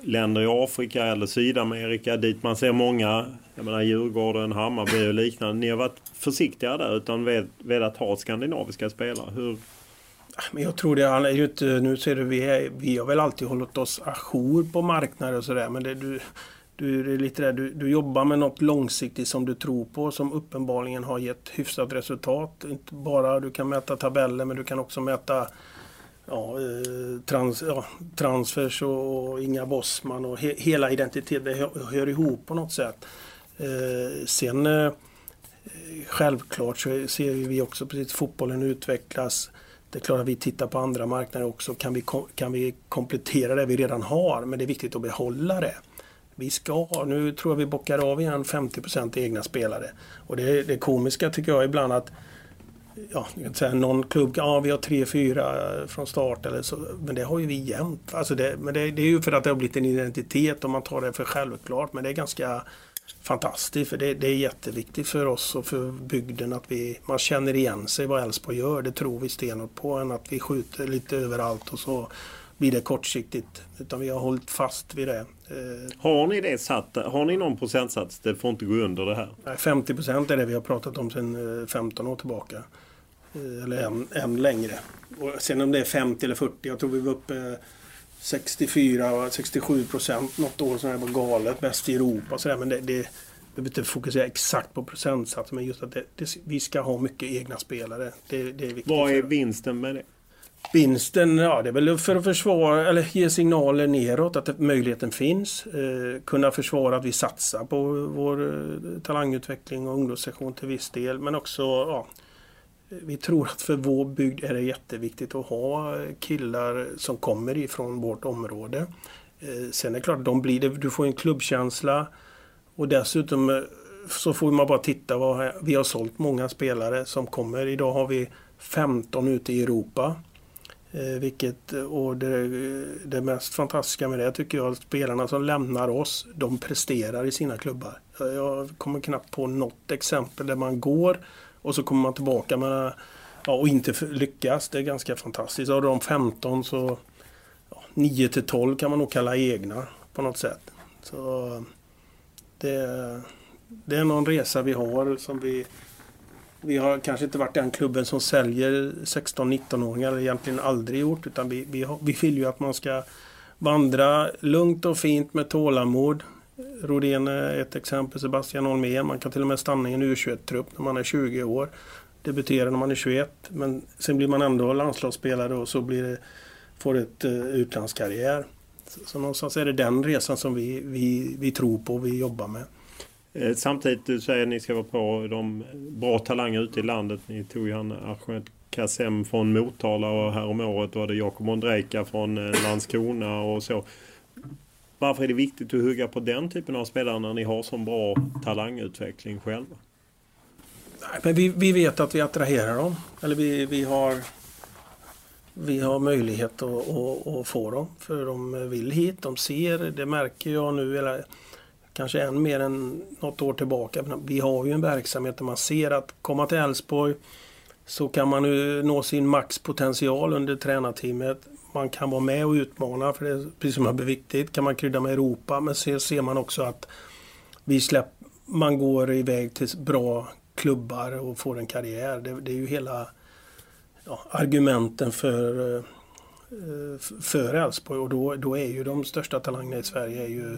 länder i Afrika eller Sydamerika dit man ser många, jag menar Djurgården, Hammarby och liknande. Ni har varit försiktiga där utan velat ha skandinaviska spelare. Hur, men jag tror det är ju inte, nu ser du, vi, vi har väl alltid hållit oss ajour på marknader och sådär men det, du, du är lite där, du, du jobbar med något långsiktigt som du tror på som uppenbarligen har gett hyfsat resultat. Inte bara du kan mäta tabeller men du kan också mäta ja, eh, trans, ja, transfers och, och Inga Bossman och he, hela identiteten. Det hör, hör, ihop på något sätt. Eh, sen eh, självklart så ser vi också precis fotbollen utvecklas. Det är klart att vi tittar på andra marknader också. Kan vi, kan vi komplettera det vi redan har? Men det är viktigt att behålla det vi ska nu tror jag vi bockar av igen 50% egna spelare. Och det, det komiska tycker jag ibland att ja, jag kan säga någon klubb, ja vi har tre, fyra från start eller så, men det har ju vi jämt. Alltså det, men det, det, är ju för att det har blivit en identitet och man tar det för självklart. Men det är ganska fantastiskt för det, det är jätteviktigt för oss och för bygden att vi, man känner igen sig vad Elfsborg gör. Det tror vi stenhårt på än att vi skjuter lite överallt och så blir det kortsiktigt. Utan vi har hållit fast vid det. Eh, har ni det satt? Har ni någon procentsats? Det får inte gå under det här? 50 procent är det vi har pratat om sedan 15 eh, år tillbaka. Eh, eller än, än längre. Och sen om det är 50 eller 40. Jag tror vi var uppe 64, 67 procent något år som det var galet. Bäst i Europa och sådär. Men det, det, vi behöver inte fokusera exakt på procentsatsen. Men just att det, det, vi ska ha mycket egna spelare. Det, det är viktigt. Vad är vinsten med det? Vinsten, ja det är väl för att försvara eller ge signaler neråt att möjligheten finns. Eh, kunna försvara att vi satsar på vår eh, talangutveckling och ungdomssektion till viss del. Men också, ja, vi tror att för vår bygd är det jätteviktigt att ha killar som kommer ifrån vårt område. Eh, sen är det klart, de blir det, du får en klubbkänsla och dessutom eh, så får man bara titta. Vad, vi har sålt många spelare som kommer. Idag har vi 15 ute i Europa. Eh, vilket, eh, och det, det, mest fantastiska med det tycker jag att spelarna som lämnar oss, de presterar i sina klubbar. Jag kommer knappt på något exempel där man går och så kommer man tillbaka med, ja, och inte lyckas. Det är ganska fantastiskt. Av de 15 så ja, 9 till 12 kan man nog kalla egna på något sätt. Så eh, det, det är någon resa vi har som vi vi har kanske inte varit den klubben som säljer 16-19-åringar, eller egentligen aldrig gjort. Utan vi, vi, vi vill ju att man ska vandra lugnt och fint med tålamod. Rodén är ett exempel, Sebastian Holmén. Man kan till och med stanna i en U21-trupp när man är 20 år. Debutera när man är 21. Men sen blir man ändå landslagsspelare och så blir det, får ett uh, utlandskarriär. Så, så någonstans är det den resan som vi, vi, vi tror på och vi jobbar med. Eh, samtidigt, du säger att ni ska vara på de bra talanger ute i landet. Ni tog ju han Ahmed Kassem från Motala och häromåret var det Jakob Ondrejka från eh, Landskrona och så. Varför är det viktigt att hugga på den typen av spelare när ni har så bra talangutveckling själva? Nej, men vi, vi vet att vi attraherar dem. Eller vi, vi har vi har möjlighet att, att, att, få dem. För de vill hit, de ser, det märker jag nu, eller kanske än mer än något år tillbaka. Vi har ju en verksamhet där man ser att komma till Elfsborg så kan man nå sin maxpotential under tränarteamet. Man kan vara med och utmana, för det är precis som är viktigt. Kan man krydda med Europa, men så ser man också att vi släpp, man går iväg till bra klubbar och får en karriär. Det, det är ju hela ja, argumenten för eh, för Elfsborg och då, då är ju de största talangerna i Sverige är ju,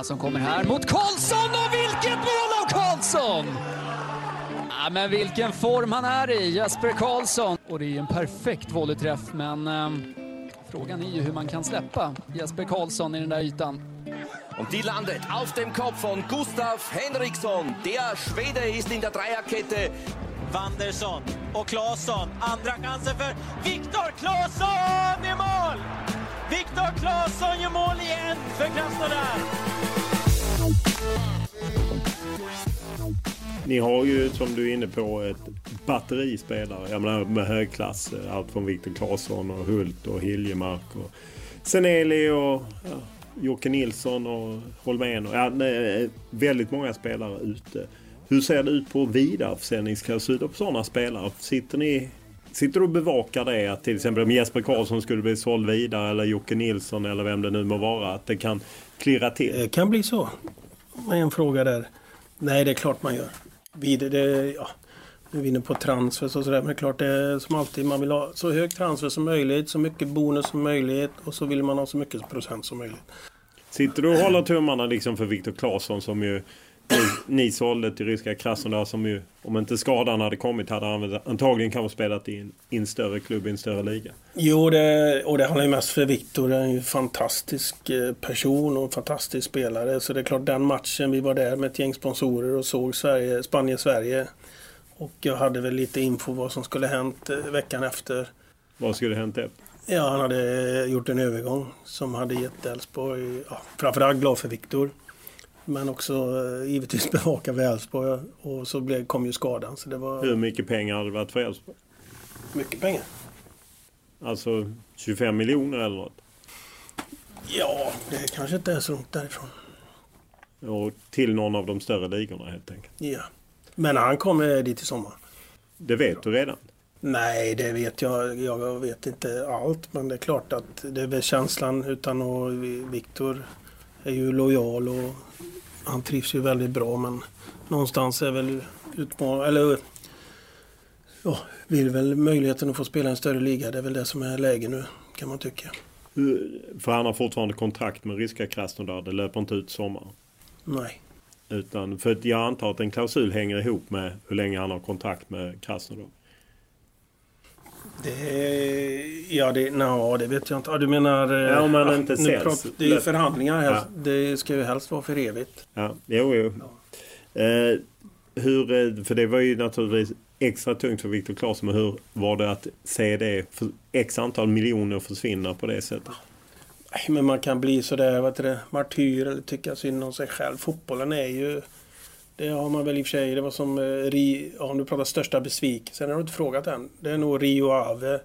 Stjärna som kommer här mot Karlsson och vilket mål av Karlsson! Ja, men vilken form han är i, Jesper Karlsson. Och det är en perfekt volleyträff, men eh, frågan är ju hur man kan släppa Jesper Karlsson i den där ytan. Und die landet auf dem Kopf von Gustav Henriksson. Der Schwede ist in der Dreierkette. Wandersson och Claesson. Andra chansen för Viktor Claesson i mål! Viktor Claesson gör mål igen för Krasnodar. Ni har ju som du är inne på ett batteri spelare. Jag menar med högklass. Allt från Viktor Claesson och Hult och Hiljemark och Seneli och ja, Jocke Nilsson och Holmén. Och, ja, väldigt många spelare ute. Hur ser det ut på vidareförsäljningsklausuler på sådana spelare? Sitter ni Sitter du och bevakar det att till exempel om Jesper Karlsson skulle bli såld vidare eller Jocke Nilsson eller vem det nu må vara att det kan klirra till? Det kan bli så. En fråga där. Nej, det är klart man gör. Vid, det, ja, nu är vi inne på transfers och sådär. Men det är klart det är som alltid. Man vill ha så hög transfer som möjligt, så mycket bonus som möjligt och så vill man ha så mycket procent som möjligt. Sitter du och håller tummarna liksom för Viktor Claesson som ju ni, sålde till ryska Krasnodar som ju, om inte skadan hade kommit, hade han antagligen kanske spelat i en, i en större klubb i en större liga. Jo, det, och det handlar ju mest för Viktor. Han är ju en fantastisk eh, person och en fantastisk spelare. Så det är klart, den matchen, vi var där med ett gäng sponsorer och såg Sverige, Spanien-Sverige. Och jag hade väl lite info vad som skulle hänt eh, veckan efter. Vad skulle hänt efter? Ja, han hade gjort en övergång som hade gett Elfsborg, ja, framförallt glad för Viktor. Men också eh, givetvis bevaka för Elfsborg och så blev, kom ju skadan. Så det var... Hur mycket pengar hade det varit för Elfsborg? Mycket pengar. Alltså 25 miljoner eller något? Ja, det kanske inte är så långt därifrån. Och till någon av de större ligorna helt enkelt? Ja. Men han kommer dit i sommar. Det vet du redan? Nej, det vet jag. Jag vet inte allt. Men det är klart att det är väl känslan utan att Viktor är ju lojal och han trivs ju väldigt bra men någonstans är väl utmaning, eller ja, vill väl möjligheten att få spela en större liga. Det är väl det som är läge nu kan man tycka. För han har fortfarande kontrakt med ryska Krasnodar. Det löper inte ut sommar. Nej. Utan för att jag antar att en klausul hänger ihop med hur länge han har kontrakt med Krasnodar. Det, ja, det, no, det vet jag inte. Ja, du menar... Ja, om man inte nu pratar- Det är ju förhandlingar här. Ja. Det ska ju helst vara för evigt. Ja, jo, jo. Eh, hur, eh, för det var ju naturligtvis extra tungt för Viktor Claesson. Men hur var det att se det för x antal miljoner försvinna på det sättet? Men man kan bli sådär, vad heter det, martyr eller tycka synd om sig själv. Fotbollen är ju... Det har man väl i och för sig. Det var som eh, Ri, ja, om du pratar största besvikelsen. har du inte frågat än. Det är nog Rio Ave.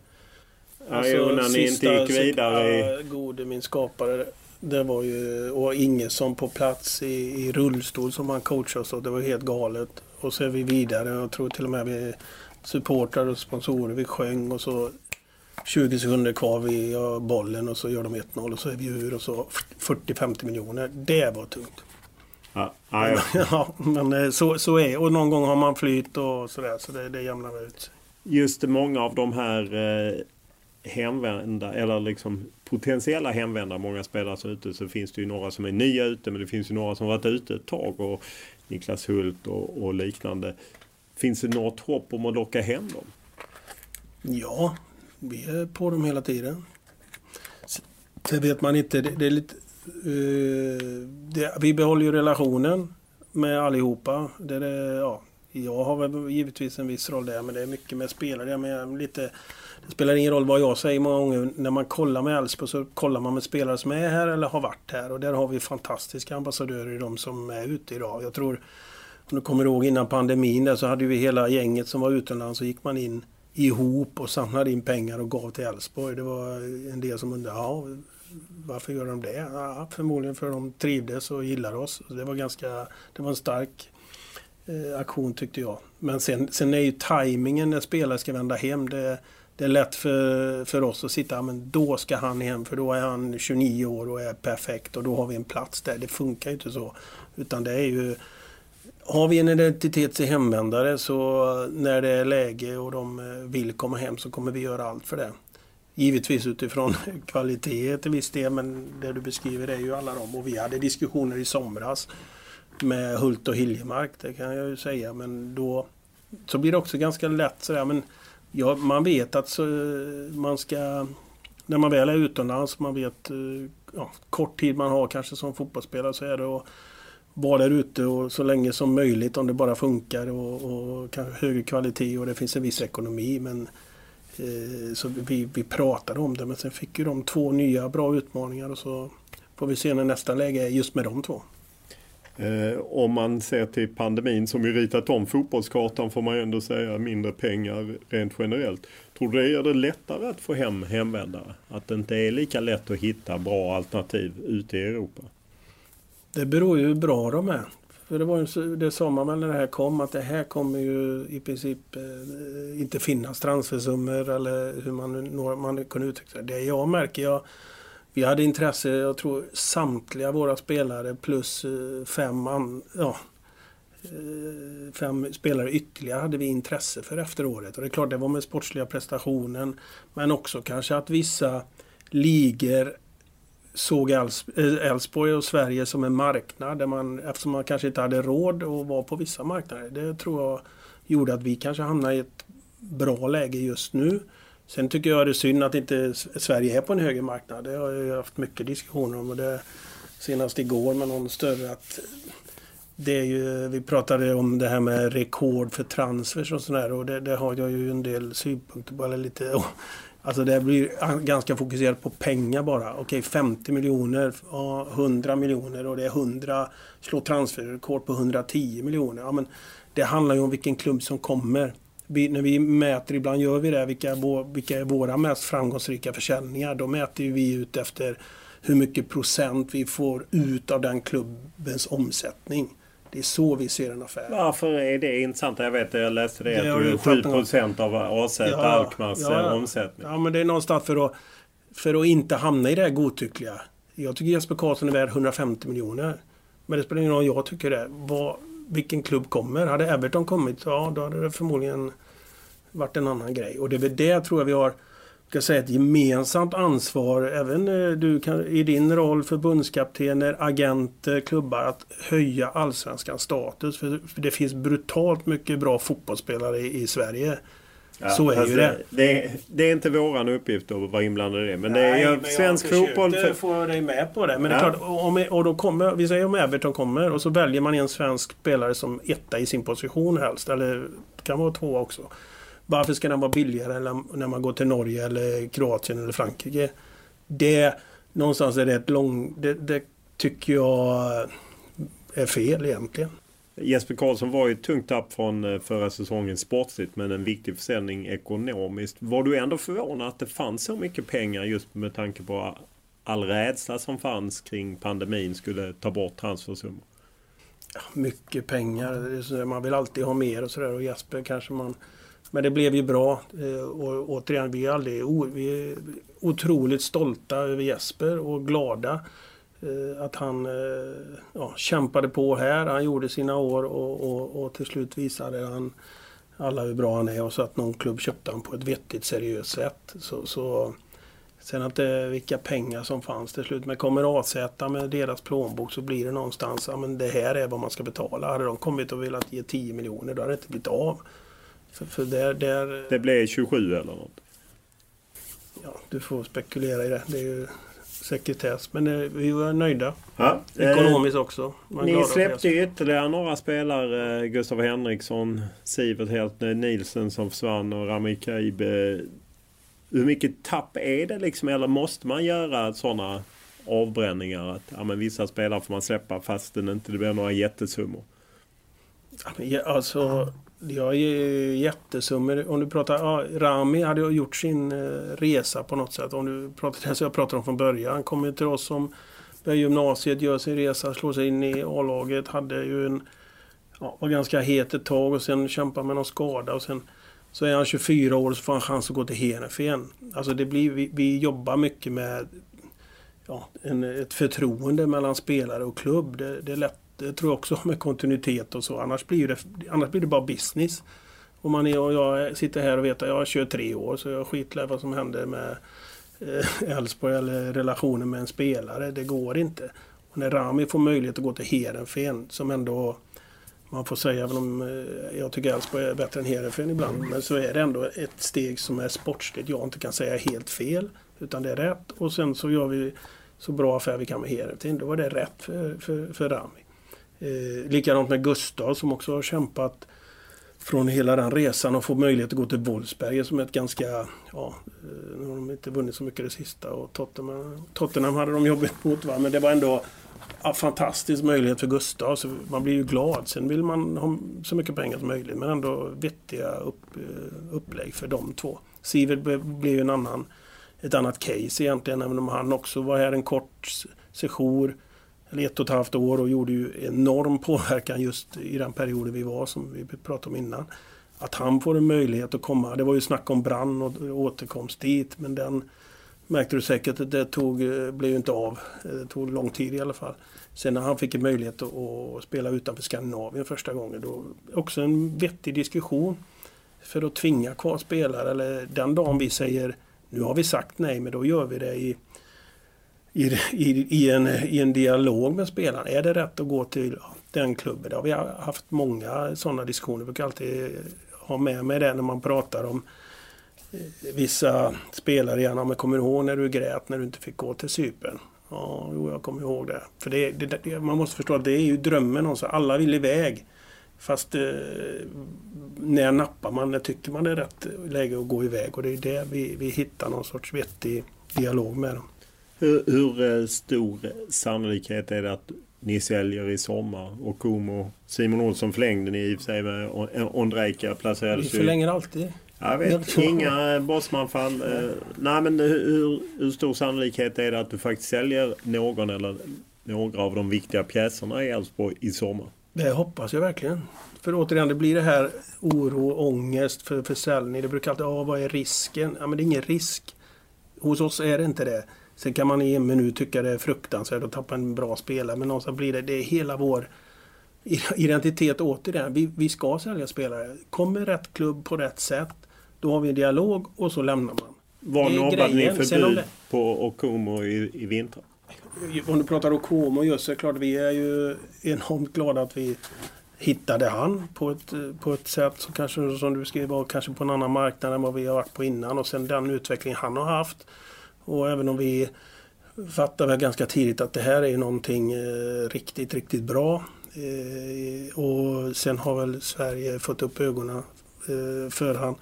Ja, jo, när ni inte gick vidare Ja, gode min skapare. Det var ju... Och Ingesson på plats i, i rullstol som han coachade oss och Det var helt galet. Och så är vi vidare. Jag tror till och med vi supportrar och sponsorer. Vi sjöng och så 20 sekunder kvar vid ja, bollen och så gör de 1-0 och så är vi ur och så 40-50 miljoner. Det var tungt. Ja, ja, ja. men eh, så, så är Och någon gång har man flyt och sådär. Så det, det jämnar ut. Just många av de här eh, hemvända eller liksom potentiella hemvända, många spelare som är ute, så finns det ju några som är nya ute men det finns ju några som varit ute ett tag och Niklas Hult och, och liknande. Finns det något hopp om att locka hem dem? Ja, vi är på dem hela tiden. Sen vet man inte, det, det är lite... Eh, det, vi behåller ju relationen med allihopa. Det det, ja, jag har väl givetvis en viss roll där, men det är mycket med spelare. Men jag lite, det spelar ingen roll vad jag säger många gånger. När man kollar med Elfsborg så kollar man med spelare som är här eller har varit här. Och där har vi fantastiska ambassadörer i de som är ute idag. Jag tror, om du kommer ihåg innan pandemin där så hade vi hela gänget som var utomlands så gick man in ihop och samlade in pengar och gav till Elfsborg. Det var en del som undrade, ja, varför gör de det? Ja, förmodligen för att de trivdes och gillade oss. Det var ganska, det var en stark eh, aktion tyckte jag. Men sen, sen är ju tajmingen när spelare ska vända hem. Det, det är lätt för, för oss att sitta, men då ska han hem för då är han 29 år och är perfekt och då har vi en plats där. Det funkar ju inte så. Utan det är ju har vi en identitet till hemvändare så när det är läge och de eh, vill komma hem så kommer vi göra allt för det. Givetvis utifrån kvalitet till viss del men det du beskriver är ju alla dem. Och vi hade diskussioner i somras med Hult och Hiljemark, det kan jag ju säga. Men då så blir det också ganska lätt sådär. Men ja, man vet att så, man ska... När man väl är utomlands, man vet eh, ja, kort tid man har kanske som fotbollsspelare så är det att vara där ute och så länge som möjligt om det bara funkar och, och kanske högre kvalitet och det finns en viss ekonomi. Men, eh, så vi, vi pratade om det men sen fick ju de två nya bra utmaningar och så får vi se när nästa läge är just med de två. Eh, om man ser till pandemin som ju ritat om fotbollskartan får man ju ändå säga mindre pengar rent generellt. Tror du det gör det lättare att få hem hemvändare? Att det inte är lika lätt att hitta bra alternativ ute i Europa? Det beror ju hur bra de är. För det, var ju, det sa man väl när det här kom att det här kommer ju i princip eh, inte finnas transfersummor eller hur man, nu man kunde uttrycka det. Det jag märker, jag, vi hade intresse, jag tror samtliga våra spelare plus eh, fem, an, ja, eh, fem spelare ytterligare hade vi intresse för efter året. Och det är klart, det var med sportsliga prestationen. Men också kanske att vissa ligor såg Elfsborg och Sverige som en marknad där man, eftersom man kanske inte hade råd att vara på vissa marknader. Det tror jag gjorde att vi kanske hamnade i ett bra läge just nu. Sen tycker jag det är synd att inte Sverige är på en högre marknad. Det har jag haft mycket diskussioner om. Och det, senast igår med någon större att det är ju, vi pratade om det här med rekord för transfers och sådär och det, det har jag ju en del synpunkter på. Eller lite, alltså det blir ganska fokuserat på pengar bara. Okej, 50 miljoner, 100 miljoner och det är 100, slå transferrekord på 110 miljoner. Ja, men det handlar ju om vilken klubb som kommer. Vi, när vi mäter, ibland gör vi det, vilka, är vilka är våra mest framgångsrika försäljningar. Då mäter vi ut efter hur mycket procent vi får ut av den klubbens omsättning. Det är så vi ser en affär. Varför är det intressant? Jag vet, jag läste det, Det att du du fattat 7 procent av AZ ja, eh, ja. omsättning. Ja, men det är någonstans för att, för att inte hamna i det här godtyckliga. Jag tycker Jesper Karlsson är värd 150 miljoner. Men det spelar ingen roll jag tycker det. Vad, vilken klubb kommer? Hade Everton kommit, ja då hade det förmodligen varit en annan grej. Och det är väl det tror jag vi har ska säga, ett gemensamt ansvar, även eh, du kan, i din roll förbundskaptener, agenter, klubbar, att höja allsvenskans status. För, för det finns brutalt mycket bra fotbollsspelare i, i Sverige. Ja, så är alltså, ju det. det. Det är inte våran uppgift att vara inblandad i det. Men det är Nej, ju men svensk jag fotboll... försökte få dig med på det. Men Ja. det är klart, om, och då kommer, vi säger om Everton kommer och så väljer man en svensk spelare som etta i sin position helst. Eller det kan vara två också. Varför ska den vara billigare än när man går till Norge eller Kroatien eller Frankrike? Det, någonstans är det ett lång... Det, det tycker jag är fel egentligen. Jesper Karlsson var ju ett tungt tapp från eh, förra säsongen sportsligt men en viktig försäljning ekonomiskt. Var du ändå förvånad att det fanns så mycket pengar just med tanke på all rädsla som fanns kring pandemin skulle ta bort transfersummor? mycket pengar. Man vill alltid ha mer och sådär. Och Jesper kanske man... Men det blev ju bra. Eh, och återigen, vi är, aldrig, vi är otroligt stolta över Jesper och glada. Eh, att han eh, ja, kämpade på här. Han gjorde sina år och, och, och till slut visade han alla hur bra han är och så att någon klubb köpte han på ett vettigt seriöst sätt. Så, så, sen att det, vilka pengar som fanns till slut. Men kommer AZ med deras plånbok så blir det någonstans, ja men det här är vad man ska betala. Hade de kommit och velat ge 10 miljoner då hade det inte blivit av. För, för där, där, Det blev 27 eller något. ja, du får spekulera i det. Det är ju sekretess. Men eh, vi var nöjda. Ja, eh, Ekonomiskt också. Man Ni släppte ju ytterligare några spelare. eh, Gustav Henriksson, Sivert Heltner, Nielsen som försvann och Rami Kaib. eh, Hur mycket tapp är det liksom? Eller måste man göra sådana avbränningar? Att ja, men vissa spelare får man släppa inte det blir några jättesummor. Ja, alltså, jag är jättesummor. Om du pratar, ja, Rami hade gjort sin eh, resa på något sätt. Om du pratar, det som jag pratade om från början. Han kommer till oss som börjar gymnasiet, gör sin resa, slår sig in i A-laget. Hade ju en, ja, var ganska het ett tag och sen kämpar med någon skada och sen så är han 24 år och så får han chans att gå till Heerenveen. Alltså det blir, vi, vi jobbar mycket med ja, en, ett förtroende mellan spelare och klubb. Det, det är lätt, det eh, tror jag också med kontinuitet och så. Annars blir det, annars blir det bara business. Om man är, och jag sitter här och vet att jag har kört tre år så jag skitlar vad som händer med eh, Elfsborg eller relationen med en spelare. Det går inte. Och när Rami får möjlighet att gå till Heerenveen som ändå man får säga, även om eh, jag tycker Elfsborg är bättre än Heerenveen ibland, men så är det ändå ett steg som är sportsligt. Jag inte kan säga helt fel, utan det är rätt. Och sen så gör vi så bra affär vi kan med Heerenveen. Då var det rätt för, för, för Rami. Eh, likadant med Gustav som också har kämpat från hela den resan och få möjlighet att gå till Wolfsberg som är ett ganska, ja, eh, nu har de inte vunnit så mycket det sista och Tottenham, Tottenham hade de jobbigt mot va, men det var ändå en fantastisk möjlighet för Gustav. Så man blir ju glad. Sen vill man ha så mycket pengar som möjligt men ändå vettiga upp, eh, upplägg för de två. Sivert blev ju en annan, ett annat case egentligen även om han också var här en kort sejour. session eller ett och ett halvt år och gjorde ju enorm påverkan just i den perioden vi var som vi pratade om innan. Att han får en möjlighet att komma. Det var ju snack om brann och återkomst dit men den märkte du säkert att det tog, blev ju inte av. Det tog lång tid i alla fall. Sen när han fick en möjlighet att spela utanför Skandinavien första gången då också en vettig diskussion för att tvinga kvar spelare eller den dagen vi säger nu har vi sagt nej men då gör vi det i i, i, i, en, i en dialog med spelaren. Är det rätt att gå till den klubben? Det har vi haft många sådana diskussioner. Jag brukar alltid ha med mig det när man pratar om eh, vissa spelare gärna. Men kommer du ihåg när du grät när du inte fick gå till Cypern? Ja, jo, jag kommer ihåg det. För det, det, det, man måste förstå att det är ju drömmen. Också. Alla vill iväg. Fast eh, när nappar man? När tycker man det är rätt läge att gå iväg? Och det är det vi, vi hittar någon sorts vettig dialog med dem. Hur, hur eh, stor sannolikhet är det att ni säljer i sommar? Och Como, Simon Olsson förlängde ni i och för sig med On- Ondrejka Vi placerades förlänger alltid. Jag vet, inga Bosman-fall. Eh, Nej men hur, hur stor sannolikhet är det att du faktiskt säljer någon eller några av de viktiga pjäserna i Elfsborg i sommar? Det hoppas jag verkligen. För återigen, det blir det här oro, ångest för försäljning. Det brukar alltid, ja vad är risken? Ja men det är ingen risk. Hos oss är det inte det. Sen kan man i en minut tycka det är fruktansvärt att tappa en bra spelare men någonstans blir det, det är hela vår identitet återigen. Vi, vi ska sälja spelare. Kommer rätt klubb på rätt sätt, då har vi en dialog och så lämnar man. Var nobbade ni förbud på Okomo i, i vinter? Om du pratar Okomo just så är det klart vi är ju enormt glada att vi hittade han på ett, på ett sätt som kanske som du skrev var kanske på en annan marknad än vad vi har varit på innan och sen den utveckling han har haft. Och även om vi fattade väl ganska tidigt att det här är någonting eh, riktigt, riktigt bra. Eh, och sen har väl Sverige fått upp ögonen eh, för han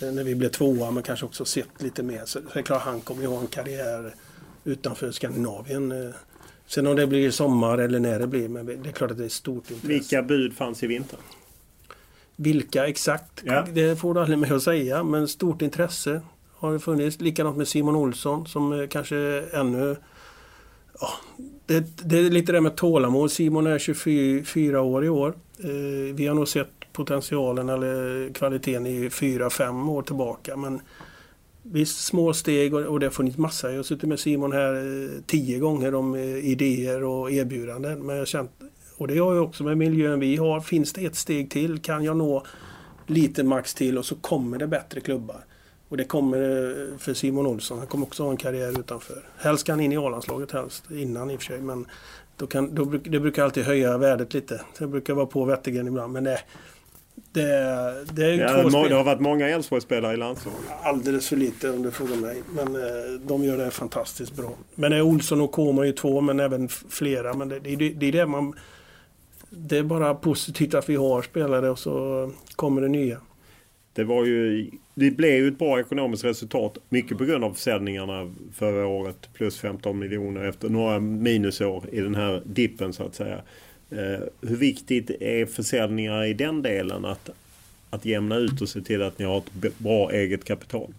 när vi blev tvåa men kanske också sett lite mer. Så det är klart han kommer ju ha en karriär utanför Skandinavien. Sen om det blir sommar eller när det blir, men det är klart att det är stort intresse. Vilka bud fanns i vinter? Vilka exakt? Ja. Det får du aldrig med att säga, men stort intresse har ju funnits. Likadant med Simon Olsson som eh, kanske ännu... Ja, det, det, är lite det med tålamod. Simon är 24 år i år. Eh, vi har nog sett potentialen eller kvaliteten i 4-5 år tillbaka. Men Visst, små steg och, och det har funnits massa. Jag har suttit med Simon här eh, tio gånger om eh, idéer och erbjudanden. Men jag känt, och det har jag också med miljön vi har. Finns det ett steg till? Kan jag nå lite max till och så kommer det bättre klubbar. Och det kommer eh, för Simon Olsson. Han kommer också ha en karriär utanför. Helst ska han in i A-landslaget helst. Innan i och för sig. Men då kan, då, det brukar alltid höja värdet lite. Det brukar vara på Wettergren ibland. Men det, det, det, är ja, två det har varit många Elfsborgsspelare i landslaget. Alldeles för lite om du frågar mig. Men eh, de gör det fantastiskt bra. Men är Olsson och Koma är ju två, men även flera. Men det, det, det är det man... Det är bara positivt att vi har spelare och så kommer det nya. Det var ju... Det blev ju ett bra ekonomiskt resultat. Mycket på grund av försäljningarna förra året. Plus 15 miljoner efter några minusår i den här dippen så att säga. Eh, hur viktigt är försäljningar i den delen? Att, att jämna ut och se till att ni har ett bra eget kapital?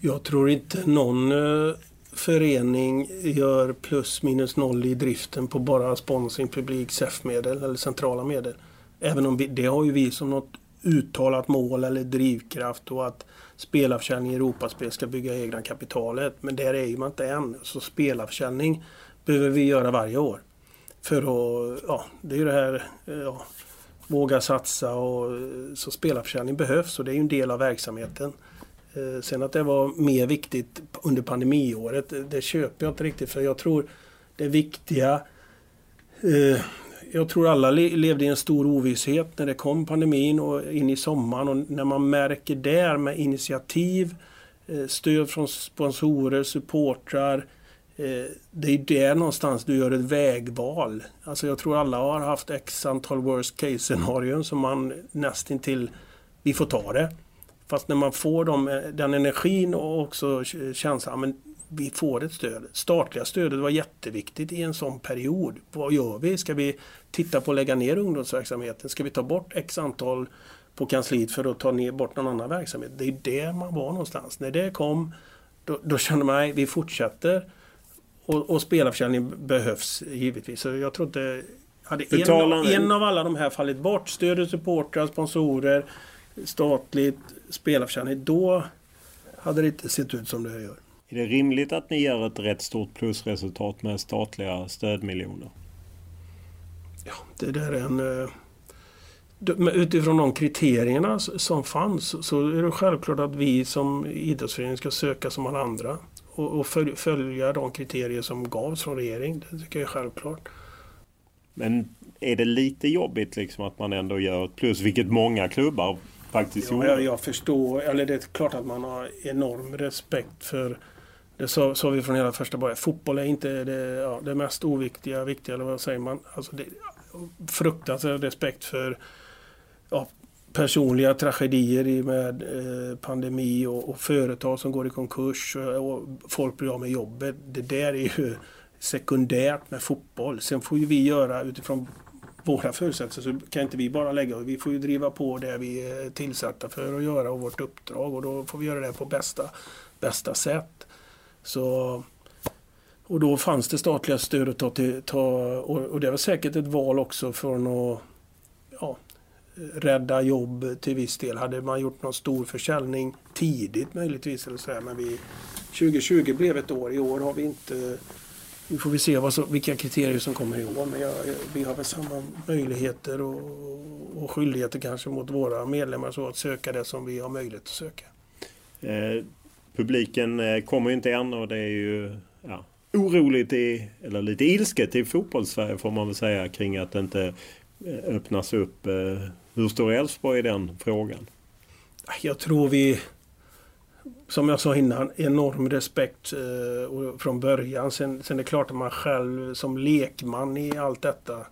Jag tror inte någon eh, förening gör plus minus noll i driften på bara sponsring, publik, SEF-medel eller centrala medel. Även om vi, det har ju vi som något uttalat mål eller drivkraft och att spelarförsäljning i Europaspel ska bygga egna kapitalet. Men där är ju man inte än. Så spelarförsäljning behöver vi göra varje år. För att, ja, det är ju det här, eh, ja, våga satsa och eh, så spelarförsäljning behövs och det är ju en del av verksamheten. Eh, sen att det var mer viktigt under pandemiåret, det, det köper jag inte riktigt för jag tror det viktiga eh, jag tror alla levde i en stor ovisshet när det kom pandemin och in i sommaren och när man märker där med initiativ, eh, stöd från sponsorer, supportrar, eh, det är där någonstans du gör ett vägval. Alltså jag tror alla har haft x antal worst case scenarion som man nästintill, vi får ta det. Fast när man får dem, eh, den energin och också känslan, men vi får ett stöd. Statliga stödet var jätteviktigt i en sån period. Vad gör vi? Ska vi titta på att lägga ner ungdomsverksamheten? Ska vi ta bort x antal på kansliet för att ta ner bort någon annan verksamhet? Det är där man var någonstans. När det kom, då, då kände man, nej, vi fortsätter. Och, och spelarförsäljning behövs givetvis. Så jag tror inte... Hade en, en av alla de här fallit bort, stöd supportrar, sponsorer, statligt, spelarförsäljning, då hade det inte sett ut som det gör. Är det rimligt att ni gör ett rätt stort plusresultat med statliga stödmiljoner? Ja, det där är en... Eh, utifrån de kriterierna som fanns så är det självklart att vi som idrottsförening ska söka som alla andra och, följa de kriterier som gavs från regering. Det tycker jag är självklart. Men är det lite jobbigt liksom att man ändå gör ett plus, vilket många klubbar faktiskt ja, gjorde? Jag, jag förstår, eller det är klart att man har enorm respekt för Eh, det sa, sa vi från hela första början. Fotboll är inte det, ja, det mest oviktiga, viktiga, eller vad säger man? Alltså det, fruktansvärd respekt för ja, personliga tragedier med eh, pandemi och, och, företag som går i konkurs och, och folk blir av med jobbet. Det där är ju sekundärt med fotboll. Sen får ju vi göra utifrån våra förutsättningar så kan inte vi bara lägga Vi får ju driva på det vi är tillsatta för att göra och vårt uppdrag och då får vi göra det på bästa, bästa sätt. Så, och då fanns det statliga stöd att ta till, ta, och, det var säkert ett val också från att ja, rädda jobb till viss del. Hade man gjort någon stor försäljning tidigt möjligtvis eller så här, men vi 2020 blev ett år. I år har vi inte nu får vi se vad så, vilka kriterier som kommer i år. Men jag, vi har väl samma möjligheter och, och skyldigheter kanske mot våra medlemmar så att söka det som vi har möjlighet att söka. Eh, publiken eh, kommer ju inte än och det är ju ja, oroligt i, eller lite ilsket i fotbollssverige får man väl säga kring att det inte eh, öppnas upp. Eh, hur står Elfsborg i den frågan? Jag tror vi som jag sa innan, enorm respekt eh, från början. Sen, sen är det klart att man själv som lekman i allt detta